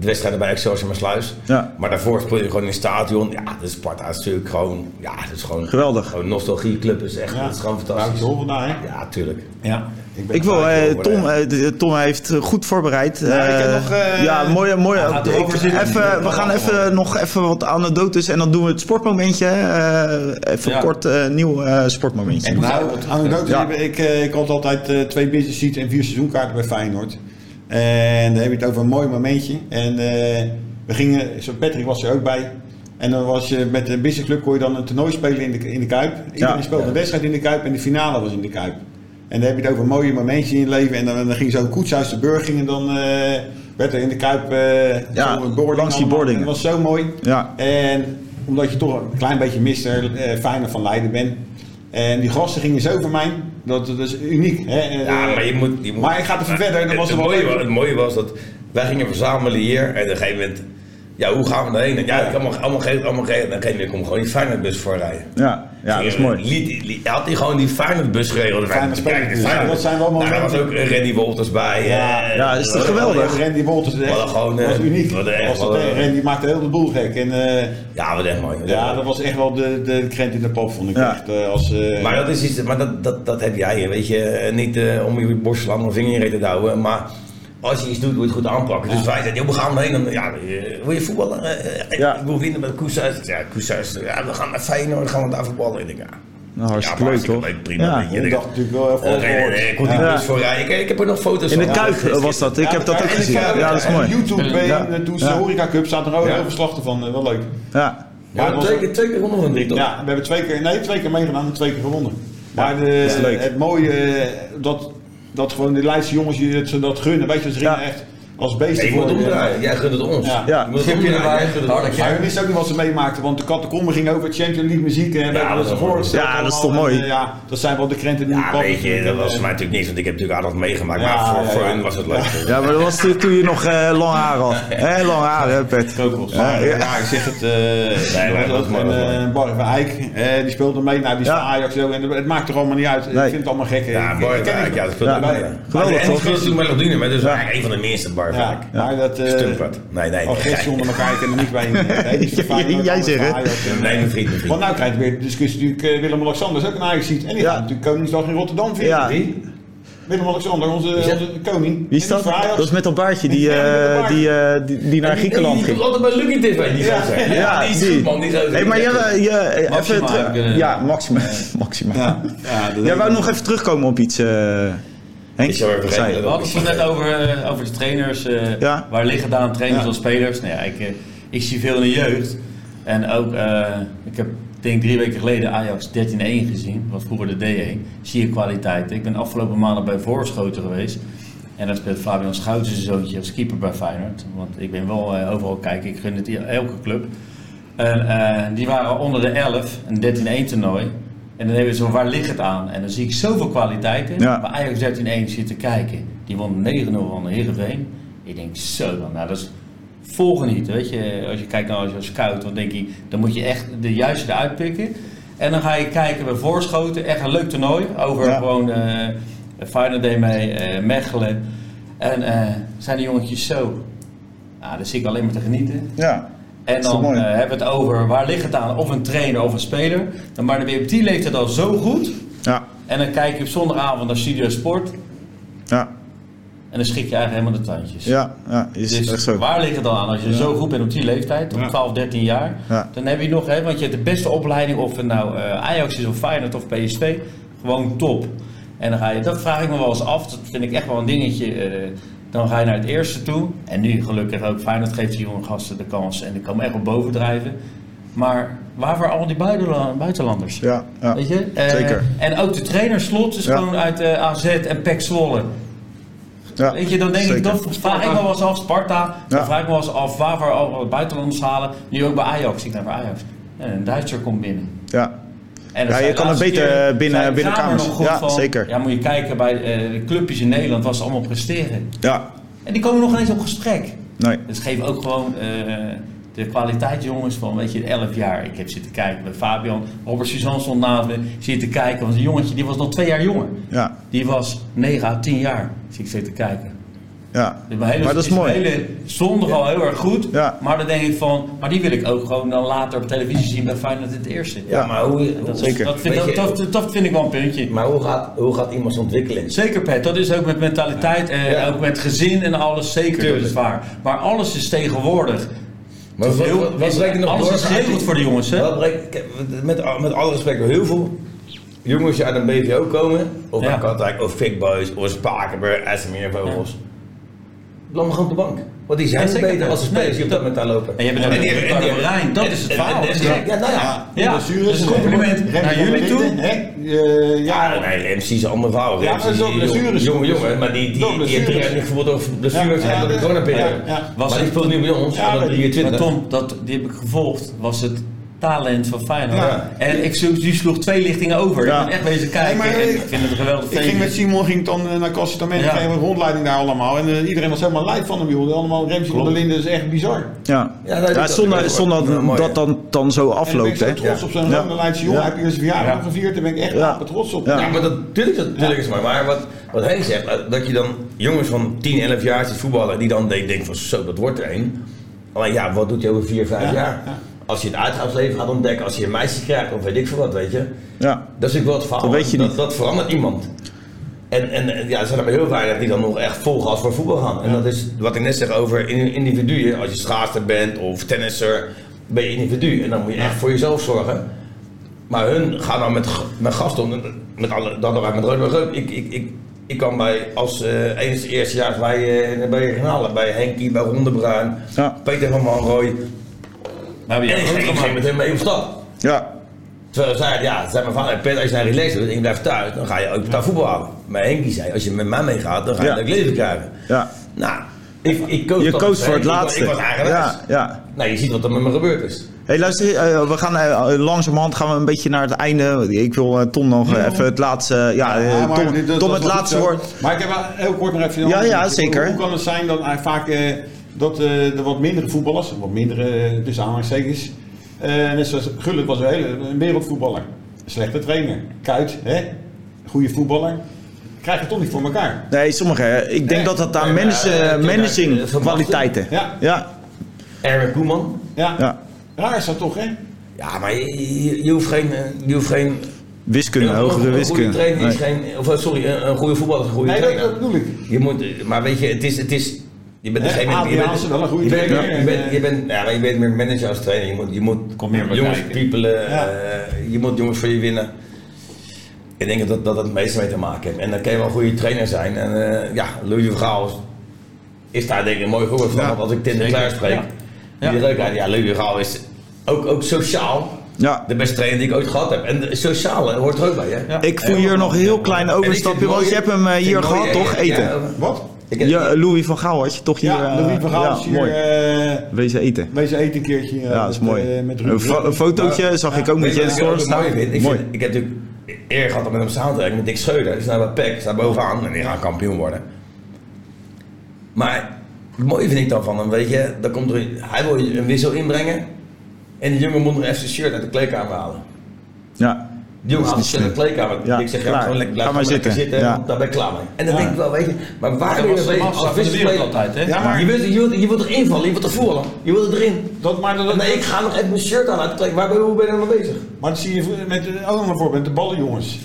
de wedstrijden bij Excelsior Maassluis. Ja. Maar daarvoor speel je gewoon in het stadion. Ja, de Sparta is natuurlijk gewoon... Ja, het is gewoon... Geweldig. Gewoon nostalgieclub is echt... Ja. Het is gewoon ik fantastisch. naar, hè? Ja, tuurlijk. Ja. ben Ik wil, eh, Tom, eh, eh, Tom heeft goed voorbereid. Ja, ik heb Eh, nog, eh, ja, mooie, mooie. ik- zitten. even, we gaan even, nog even wat anekdotes en dan doen we het sportmomentje. eh, even Ja. kort nieuw eh, sportmomentje. Nou, anekdote, Ja. ik, ik had altijd twee business seats en vier seizoenkaarten bij Feyenoord. En dan heb je het over een mooi momentje. En eh, we gingen, zo Patrick was er ook bij. En dan was je met de business club kon je dan een toernooi spelen in de, in de Kuip. Iedereen Ja. speelde een wedstrijd in de Kuip en de finale was in de Kuip. En dan heb je het over mooie momentjes in je leven. En dan, dan ging zo'n koets uit de burg en dan eh, werd er in de Kuip eh Ja, boarding langs die boarding. Dat was zo mooi. Ja. En omdat je toch een klein beetje mister Feyenoord van Leiden bent. En die gasten gingen zo voor mij. Dat, dat is uniek. Hè? Eh, Ja, maar je moet... Je moet Maar ik ga even verder. Dan Het, was het, mooie, leuk. wa- het mooie was dat wij gingen verzamelen hier en op een gegeven moment... Ja, hoe gaan we daarheen? Ja, ik kan allemaal, allemaal, geen- allemaal, geen- dan ging- er komt gewoon die Feyenoordbus voorrijden. Ja, ja dat is mooi. Liet, liet- had hij gewoon die Feyenoordbus geregeld. Feyenoord Kijk, Feyenoord- dat zijn wel Nou, daar was ook Randy Wolters bij. Ja, eh, ja, is toch eh, geweldig? Randy Wolters is echt, gewoon, eh, was uniek. dat, wel, eh, eh, Randy maakte heel de boel gek. En, eh, Ja, wat echt mooi. ja, dat was echt wel de, de krent in de pop, vond ik Ja. echt. eh, als, eh, Maar dat is iets, maar dat, dat, dat heb jij, weet je, eh, niet eh, om je borst lang of vinger in te houden, maar als je iets doet, moet je het goed aanpakken. Dus wij zeiden, joh, we gaan heen, dan, ja, eh, wil je voetballen? Eh, Ja. Ik wil winnen met Koeshuis. Ja, Koeshuis, ja, we gaan naar Feyenoord, gaan we daar voetballen. Ik denk, ja, Nou, hartstikke ja, leuk toch? leuk, prima. Ja. je. dacht natuurlijk wel even Eh, over nee, nee, nee, ik kon die Ja. bus voor rijden. Ik, ik heb er nog foto's In de van. Kuip Ja, was dat. Ik heb dat ook gezien. Ja, dat is mooi. YouTube eh, Ja. en toen ze Ja. de Horeca Cup staat er ook Ja. heel veel verslachten van. eh, wel leuk. Ja. Was- twee, keer, twee keer gewonnen van drie, toch? Ja, we hebben twee keer, nee, twee keer meegedaan en twee keer gewonnen. Maar de, dat is leuk. het mooie, eh, dat, dat gewoon de Leidse jongens je het, ze dat gunnen. Weet je, ze Ja. echt als beesten Nee, voor. omdraaien. Jij gunt het ons. Ja. Ja. Je moet het Jij gunt ons. Maar we wisten ook niet wat ze meemaakten, want de catacombe ging over Champions League muziek en hebben dat dat is Ja, dat is toch mooi? En, eh, ja, dat zijn wel de krenten die Ja, weet je, dat was mij natuurlijk niks, want ik heb natuurlijk aardig meegemaakt. Ja, maar voor, ja, voor ja. hun was het leuk. Ja, maar dat was toen toen je nog eh, lang haar had. Hè, lang haar, hè, Pet? Ja, ja. ja, ik zeg het. eh Nee, dat dat is dat is eh, eh, die speelde mee. Nou, die is Ja. Ajax zo. En het maakt er allemaal niet uit. Ik vind het allemaal gek. Ja, Ik- Bar ik ken het. ja, dat Ja. Ja. Ja. Geweldig, en toch? die speelt natuurlijk Melodine, maar dus Ja. eigenlijk een van de minste Bar Ja, maar dat... eh, Stumpert. Nee, nee. Agressie onder elkaar, ik ken er niet bij. Nee, die Jij zegt het. En, Nee, eh, mijn vriend, vriend. Want nou krijg je weer de discussie natuurlijk. eh, Willem-Alexander is ook een Ajax ziet. En die Ja. gaat natuurlijk Koningsdag in Rotterdam vieren. Ja. Willem-Alexander, onze, onze koning. Wie is En dat? die. Dat is met dat baardje die, Ja, baard. die, eh, die, die naar Griekenland Die ging. komt altijd bij Lucky TV, die Ja. gozer. Ja, die is die. goed, man. Die. Hey, maar jij, je, even terug- Ja, Maxima. Maxima. Ja, ja, denk wou nog even terugkomen op iets, eh Henk? Vergeten. Zei je. We hadden het zo net over, eh, over de trainers. eh, Ja. Waar liggen daar trainers Ja. als spelers? Nou ja, ik, eh, ik zie veel in de jeugd. En ook, eh, ik heb denk drie weken geleden Ajax 13-1 gezien. Wat vroeger de D1. Zie je kwaliteit. Ik ben afgelopen maanden bij Voorschoten geweest. En daar speelt Fabian Schouten zijn zoontje als keeper bij Feyenoord. Want ik ben wel eh, overal kijken. Ik gun het elke club. En eh, die waren onder de 11, een 13-1 toernooi. En dan hebben we zo, waar ligt het aan? En dan zie ik zoveel kwaliteit in. Ja. Bij Ajax 13-1 zitten kijken. Die won 9-0 van Heerenveen. Ik denk zo dan, nou dat is volgen niet. Weet je, als je kijkt naar als je scout, dan denk je, dan moet je echt de juiste eruit pikken. En dan ga je kijken bij Voorschoten, echt een leuk toernooi. Over Ja. gewoon, eh Feyenoord deed mee, eh, Mechelen. En eh, zijn die jongetjes zo. Nou, daar zit ik alleen maar te genieten. Ja. En dan eh, hebben we het over waar ligt het aan, of een trainer of een speler. Dan maar dan ben je op die leeftijd al zo goed. Ja. En dan kijk je op zondagavond naar Studio Sport. Ja. En dan schrik je eigenlijk helemaal de tandjes. Ja. Ja. Is echt Dus zo. waar ligt het dan aan? Als je zo goed bent op die leeftijd, op 12, 13 jaar, Ja. dan heb je nog, hè, want je hebt de beste opleiding, of het nou eh, Ajax is of Feyenoord of PSV, gewoon top. En dan ga je, dat vraag ik me wel eens af, dat vind ik echt wel een dingetje. eh, dan ga je naar het eerste toe. En nu gelukkig ook Feyenoord geeft die jonge gasten de kans en die komen echt op bovendrijven. Maar waarvoor al die buitenla- buitenlanders? Ja. Ja. Weet je? Eh, Zeker. En ook de trainer Slot is Ja. gewoon uit eh, AZ en PEC Zwolle. Ja. Weet je, dan denk ik, dat vraag ik me wel eens af, Sparta, dan vraag ik me wel eens af waarvoor al buitenlanders halen. Nu ook bij Ajax, ik naar Ajax. En een Duitser komt binnen. Ja. En Ja, je kan het beter, eh, binnen- zei binnen Kramer kamers. nog goed Ja, van, zeker. Ja, moet je kijken bij eh, de clubjes in Nederland, was ze allemaal presteren. Ja. En die komen nog ineens op gesprek. Nee. Dus geef ook gewoon eh, de kwaliteit, jongens, van weet je, 11 jaar. Ik heb zitten kijken bij Fabian, Robert Suzanne stond naast me, zitten kijken. Want een jongetje, die was nog twee jaar jonger. Ja. Die was 9 à 10 jaar, zie ik zitten kijken. Ja. Dus mijn hele, Maar dat is mooi. hele zondag al heel erg goed. Ja. Maar dan denk ik van, maar die wil ik ook gewoon dan later op televisie zien bij Feyenoord in het eerste. Ja, maar hoe, Dat, is- Zeker. Dat vind, dat, je- dat, dat vind ik wel een puntje. maar hoe gaat, hoe gaat iemand zijn ontwikkeling? Zeker Pet, dat is ook met mentaliteit en Ja. ook met gezin en alles, zeker, dat Tuurlijk. is waar. Maar alles is tegenwoordig. Maar wat, Heel- wat, wat er nog alles is geregeld voor de jongens, hè? Met, met alle respect, heel veel jongens die uit een BVO komen, of Ja. uit Katwijk, of Fig Boys, of Spakenburg, SMR Vogels. Laat me gewoon op de bank. Want die zijn Ja, beter als de spelers die op dat moment daar lopen. En je hebt het die- Rijn, dat is het verhaal. Ja, nou ja. Ja, blessures. dus een compliment Remco naar jullie toe. Eh, Ja, ja, nee, MC is een ander verhaal. Ja, is dat een blessures. jonge jongen, maar die, die, Dat die heeft niet gevoeld over blessures en de coronaperiode. Maar die speelt nu bij ons, ik. 23. Maar Tom, dat, die heb ik gevolgd, was het talent van Feyenoord. Ja. En ik, die sloeg twee lichtingen over. Ja. Ik ben echt bezig kijken Nee, maar en ik- ik vind het een geweldig Ik ging met Simon ging dan eh, naar Ja. kregen we een rondleiding daar allemaal. En eh, iedereen was helemaal lijf van hem, joh. Allemaal Remzi van der Linden, dat is echt bizar. Ja, Ja, ja, dat- zonder, dat- zonder ja, dat mooi, dat dan, dan zo En ik ben afloopt. trots op zo'n Ja. Leidse jongen. Ja. Heb je zijn verjaardag Ja. gevierd, daar ben ik echt Ja. ja. trots op. Ja. Ja, maar dat, tuurlijk, dat, tuurlijk is mooi. Maar wat, wat hij zegt, eh, dat je dan jongens van 10, 11 jaar ziet voetballen, die dan denken van zo, dat wordt er een. Maar ja, wat doet je over 4, 5 Ja, jaar? Als je het uitgaansleven gaat ontdekken, als je een meisje krijgt of weet ik veel wat, weet je. Ja. Dat is natuurlijk wel het verhaal. Dat weet je dat, niet. dat verandert iemand. En, en, en ja, er zijn er maar heel weinig die dan nog echt vol gas voor voetbal gaan. En dat is wat ik net zeg over in- individuen. Als je schaatser bent of tennisser, ben je individu. En dan moet je echt voor jezelf zorgen. Maar hun gaan dan met, met gasten om. Met alle, dat wij met. Ik, ik, ik, ik kan bij, als eh eens eerste jaar bij, eh bij regionale, bij Henkie, bij Rondebruin, Ja. Peter van Manrooy. Maar En ik ging, ik ging met hem mee op stap. Ja. Terwijl zij, ja, zei mijn vader, Peter, als je naar relax doet en je blijft thuis, dan ga je ook daar voetbal houden. Maar Henkie zei, als je met mij meegaat, dan ga je Ja. een leuk leven krijgen. Ja. Nou, ik, ik koos Je dus, voor het Ik was- laatste. Ik was eigenwijs. Ja, ja. Nou, je ziet wat er met me gebeurd is. Hey, luister, eh, we gaan eh, langzamerhand gaan we een beetje naar het einde. Ik wil eh, Tom nog eh, even het laatste. Ja, eh, Ja, maar Tom, dit- Tom het laatste woord. Maar ik heb wel heel kort nog even... Ja, ja, Hoe- zeker. Hoe kan het zijn dat hij vaak eh, dat eh, de wat mindere voetballers, wat mindere eh, tussen aanhalingstekens, eh net zoals Gullit was een hele een wereldvoetballer. Slechte trainer. Kuit, hè? Goede voetballer. Krijg je toch niet voor elkaar. Nee, sommige. Ik denk Nee. dat dat aan Nee, eh, managing kwaliteiten. Ja. Ja, Erwin Koeman. Ja. ja. Raar is dat toch, hè? Ja, maar je, je, je hoeft geen... Je hoeft geen Wiskunde, een- hogere een goede wiskunde. trainer is Nee. geen... Of, sorry, een, een goede voetballer is een goede Nee, dat, trainer. dat bedoel ik. Je moet, maar weet je, het is, het is je bent Hè, degene, je bent, Adriaanse wel een goede je bent, trainer. je bent, En, je bent, ja, maar je bent meer manager als trainer. Je moet, je moet Kom meer bij jongens piepelen, Ja. eh, je moet jongens voor je winnen. Ik denk dat dat het meeste mee te maken heeft. En dan kan je wel een goede trainer zijn. En eh, ja, Louis van Gaal is daar denk ik een mooi voorbeeld van. Ja, Want als ik Tim de zeker. Klaar spreek, Ja. die Ja. Ja, Louis van Gaal is ook, ook sociaal Ja. de beste trainer die ik ooit gehad heb. En de sociale hoort er ook bij, hè? Ja. Ik voel hier nog een heel klein overstapje, want je hebt hem eh, hier gehad, toch? ja, Eten. ja, Wat? Ik Ja, Louis van Gaal had je toch hier... Ja, eh, Louis van Gaal ja, is hier mooi. eh, Wezen eten. wezen eten een keertje. eh, Ja, dat is met, mooi. met Een, Ruud. fo- een fotootje zag ik ook met Jens Storm staan. mooi vind? Ik, Mooi. vind, ik heb natuurlijk eer gehad om met hem samen te werken met Dick Scheuder. Die staat bij PEC, staat bovenaan en die gaan kampioen worden. Maar het mooie vind ik dan van hem, weet je, dan komt er, hij wil een wissel inbrengen en die jongen moet nog even zijn shirt uit de kleedkamer halen. Ja. Jongen niet uit de kleedkamer. Ja, ik zeg, ja, gewoon lekker, maar lekker zitten. zitten, Ja. want daar ben ik klaar mee. En dan Ja. denk ik wel, weet je, maar waar Dat ben je mee als altijd, hè? Ja, maar Je wilt, je, wilt, je wilt toch invallen, je wilt toch voetballen? Je wilt erin. dat, maar, dat, Nee, ik ga nog even mijn shirt aan uit de kleedkamer. Waar ben, hoe ben je er mee bezig? maar dat zie je met, een voorbeeld, met de ballenjongens.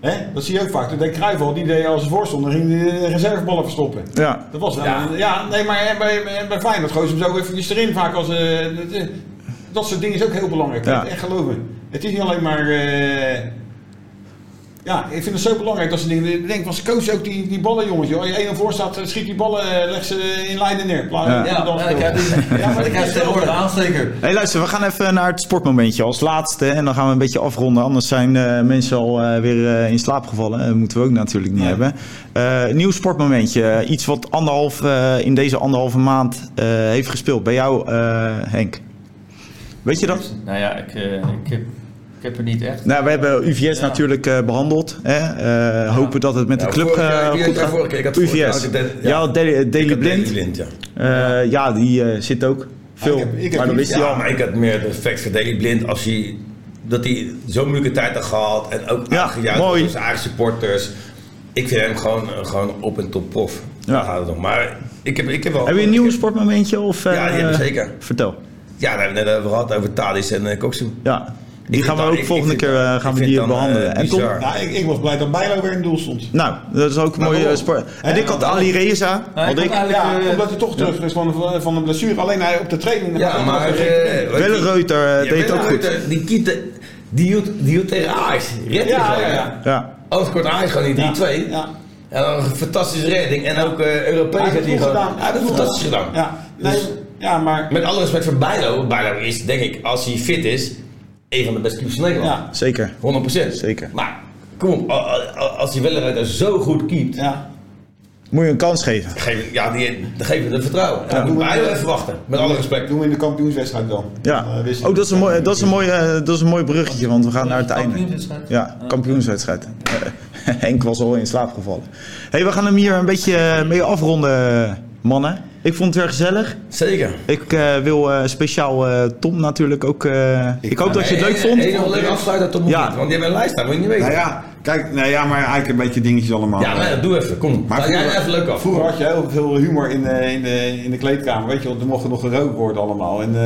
Hè? Dat zie je ook vaak. Dat deed Cruijff al, die deed als voorstond, dan ging de reserveballen verstoppen. Ja. Dat was wel. Ja. Ja, ja nee, maar en bij, en bij Feyenoord gooien ze hem zo eventjes erin vaak als... eh, dat, eh, dat soort dingen is ook heel belangrijk. Ja. Echt geloven. Het is niet alleen maar... eh, ja, ik vind het zo belangrijk dat ze dingen... Ik denk van ze coachen ook die, die ballenjongens. Joh. Als je 1 voor staat, schiet die ballen, eh, leg ze in lijnen neer. Ja. Ja, ik heb Ja, maar ik heb tegenwoordig aansteker. Hey, luister, we gaan even naar het sportmomentje als laatste. En dan gaan we een beetje afronden. Anders zijn eh, mensen al eh, weer in slaap gevallen. Dat moeten we ook natuurlijk niet Nee. hebben. Eh, nieuw sportmomentje. Iets wat anderhalf, eh, in deze anderhalve maand eh, heeft gespeeld. Bij jou, eh, Henk. Weet je dat? Nou ja, ik, ik, heb, ik heb er niet echt. Nou, we hebben UVS Ja. natuurlijk eh, behandeld. Hè? Eh, Hopen dat het met de club eh, goed gaat. vorige keer? Ik had UVS. Ja, ja. Daily, Ik Daily Blind. Blind, ja. Ja, die zit ook veel. ik heb- ik heb maar wist hij al. maar ik had meer de effect voor Daily Blind als hij dat hij zo'n moeilijke tijd had gehad en ook Ja, mooi. door zijn eigen supporters. Ik vind hem gewoon, gewoon op en top prof. Ja. Daar gaat het om. Maar ik heb, ik heb wel. Heb je een nieuw sportmomentje? Of, eh, Ja, ik zeker. Vertel. Ja, daar hebben we net over gehad over Thadis en uh, Koksu. Ja, die gaan we ook ik- volgende ik keer dan- eh, gaan we die dan, behandelen. eh, en Tom? Ja, ik, ik was blij dat Bijlo weer in doel stond. Nou, dat is ook een mooie waarom? sport. En ik had? Ali Reza. Nou, had ik ik. had eigenlijk, Ja, eh, omdat hij toch terug is van, de- van de blessure. Alleen hij op de training. Ja, maar... eh, wat Welle die- Reuter eh, Ja, deed het ook goed. Die, kiet, die, hield, die hield tegen Ajax. Red Ja, gewoon, ja, ja. Anders scoort Ajax gewoon die 3-2. Ja. En dan een fantastische redding. En ook eh Europees heeft hij gewoon... Hij heeft het fantastisch gedaan. Ja, nee, Dus- ja maar... Met alle respect voor Bijlo. Bijlo is, denk ik, als hij fit is, een van de beste keepers van Nederland. Ja, Zeker. 100%. Zeker. Maar, kom op. Als die Welleruiter zo goed keept, ja. Moet je een kans geven. geef, ja, die, dan geven we het vertrouwen. En dan moet Bijlo even wachten. Met alle respect. Doen we in de kampioenswedstrijd dan. Ja. Wisselen Oh, dat is een mooi, dat is een mooi, eh, dat is een mooi bruggetje, want we gaan naar het einde. Kampioenswedstrijd? Ja, kampioenswedstrijd. Eh, Henk was al in slaap gevallen. hey, we gaan hem hier een beetje eh, mee afronden, mannen. Ik vond het weer gezellig. Zeker. Ik eh, wil eh, speciaal eh, Tom natuurlijk ook... eh, ik, hoop dat je het leuk vond. hey, nog een leuke afsluiter tot Ja. Want die hebben een lijst staan, moet je niet weten. Nou ja, kijk, nou ja, maar eigenlijk een beetje dingetjes allemaal. Ja, maar doe even. Kom. Maar Laat jij vroeger- even leuk af. Vroeger had je heel veel humor in de, in de, in de kleedkamer, weet je, want er mocht nog gerookt worden allemaal. En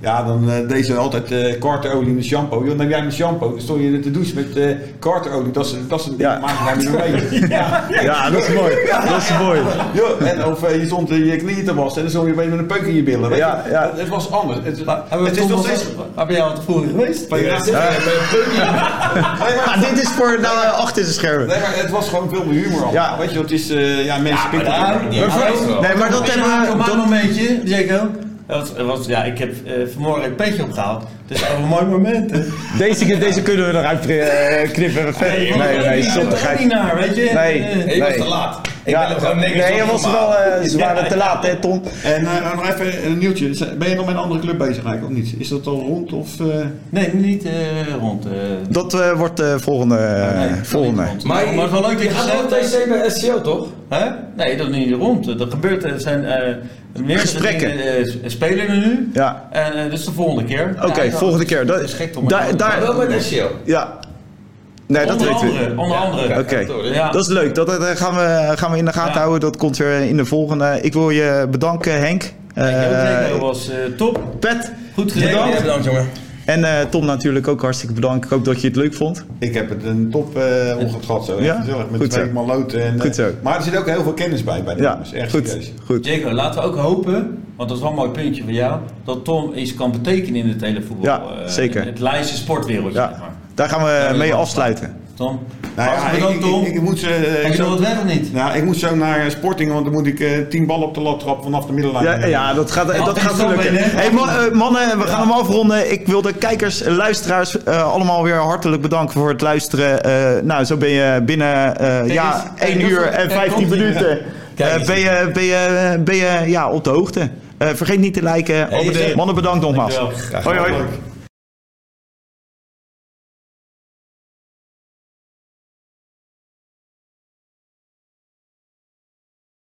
ja, dan deed ze altijd karterolie in de shampoo. Dan heb jij een shampoo, dan stond je te douchen met karterolie. Dat is, dat is een Ja. maak je daar mee. ja. Ja, dat is mooi. Dat is mooi. Joh, en of je stond je knieën wassen en dan stond je opeens met een peuk in je billen. Weet Ja, je? ja. Het, het was anders. Het, Hebben het is nog steeds... was- Waar ben jij al tevoren geweest? Ja, eh. Nee, Ah, dit is voor nou, eh, achter de schermen. Nee, maar het was gewoon veel meer humor al. Ja. Weet je, het is, eh, ja, mensen pikken. Nee, maar dat hebben we... Dat- een momentje, Jaco. Dat was, dat was, ja, ik heb eh, vanmorgen een petje opgehaald. Dus over een mooi moment. Deze, deze kunnen we eruit eh, knippen. Nee, nee, nee, er. Nee. Eh, Nee, was Nee. te laat. Ik Ja, ben nee, je was wel, eh, ze waren te laat, hè, Tom? En eh, nog even een nieuwtje. Ben je nog met een andere club bezig eigenlijk, of niet? Is dat al rond? Of, eh, Nee, niet eh, rond. eh. Dat eh, wordt de volgende. Nee, volgende. Maar, Maar het is wel leuk dat je gaat hebt. TC bij SCO, toch? Hè? Nee, dat is niet rond. Er gebeurt, er zijn eh meerdere Gesprekken. dingen, eh, spelen er nu. Ja. En eh, dus de volgende keer. Oké, Ja, volgende keer. Dat, is gek om daar, daar, Maar wel bij SCO. ja. Nee, dat onder weten we. andere, onder andere. Oké. Ja. Dat is leuk. Dat, dat gaan, we, gaan we in de gaten Ja. houden. Dat komt weer in de volgende. Ik wil je bedanken, Henk. Kijk, Eh, Jaco was eh, top. Pet. Goed Bedankt. gedaan. Ja, bedankt, jongen. En eh, Tom natuurlijk ook hartstikke bedankt. Ik hoop dat je het leuk vond. ik heb het een top eh ochtend gehad zo. Ja? Gezellig met Goed twee zo. maloten. En, eh, Goed zo. Maar er zit ook heel veel kennis bij bij de Ja, jongens. Echt goed. serieus. goed. Jaco, laten we ook hopen, want dat is wel een mooi puntje voor jou, dat Tom iets kan betekenen in het hele voetbal. Ja, eh, zeker. in het Leidse sportwereldje, Ja. zeg maar. Daar gaan we Ja, mee afsluiten. Tom, Nou ja, hartstikke ik, bedankt, Tom. ik, ik, ik moet, eh, Heb ik je zo- nog wat weg of niet? nou, ik moet zo naar Sporting, want dan moet ik eh, tien ballen op de lat trappen vanaf de middenlijn. Ja, ja dat gaat, dat gaat lukken. Hey, ma- eh, mannen, we gaan hem afronden. Ik wil de kijkers en luisteraars eh, allemaal weer hartelijk bedanken voor het luisteren. Eh, nou, zo ben je binnen eh, ja, eens, kijk, 1 dat is- uur en kijk, 15 komt-ie. minuten. Eh, ben je, ben je, ben je ja, op de hoogte. Eh, vergeet niet te liken. Hey, Mannen, bedankt nogmaals. Hoi, hoi.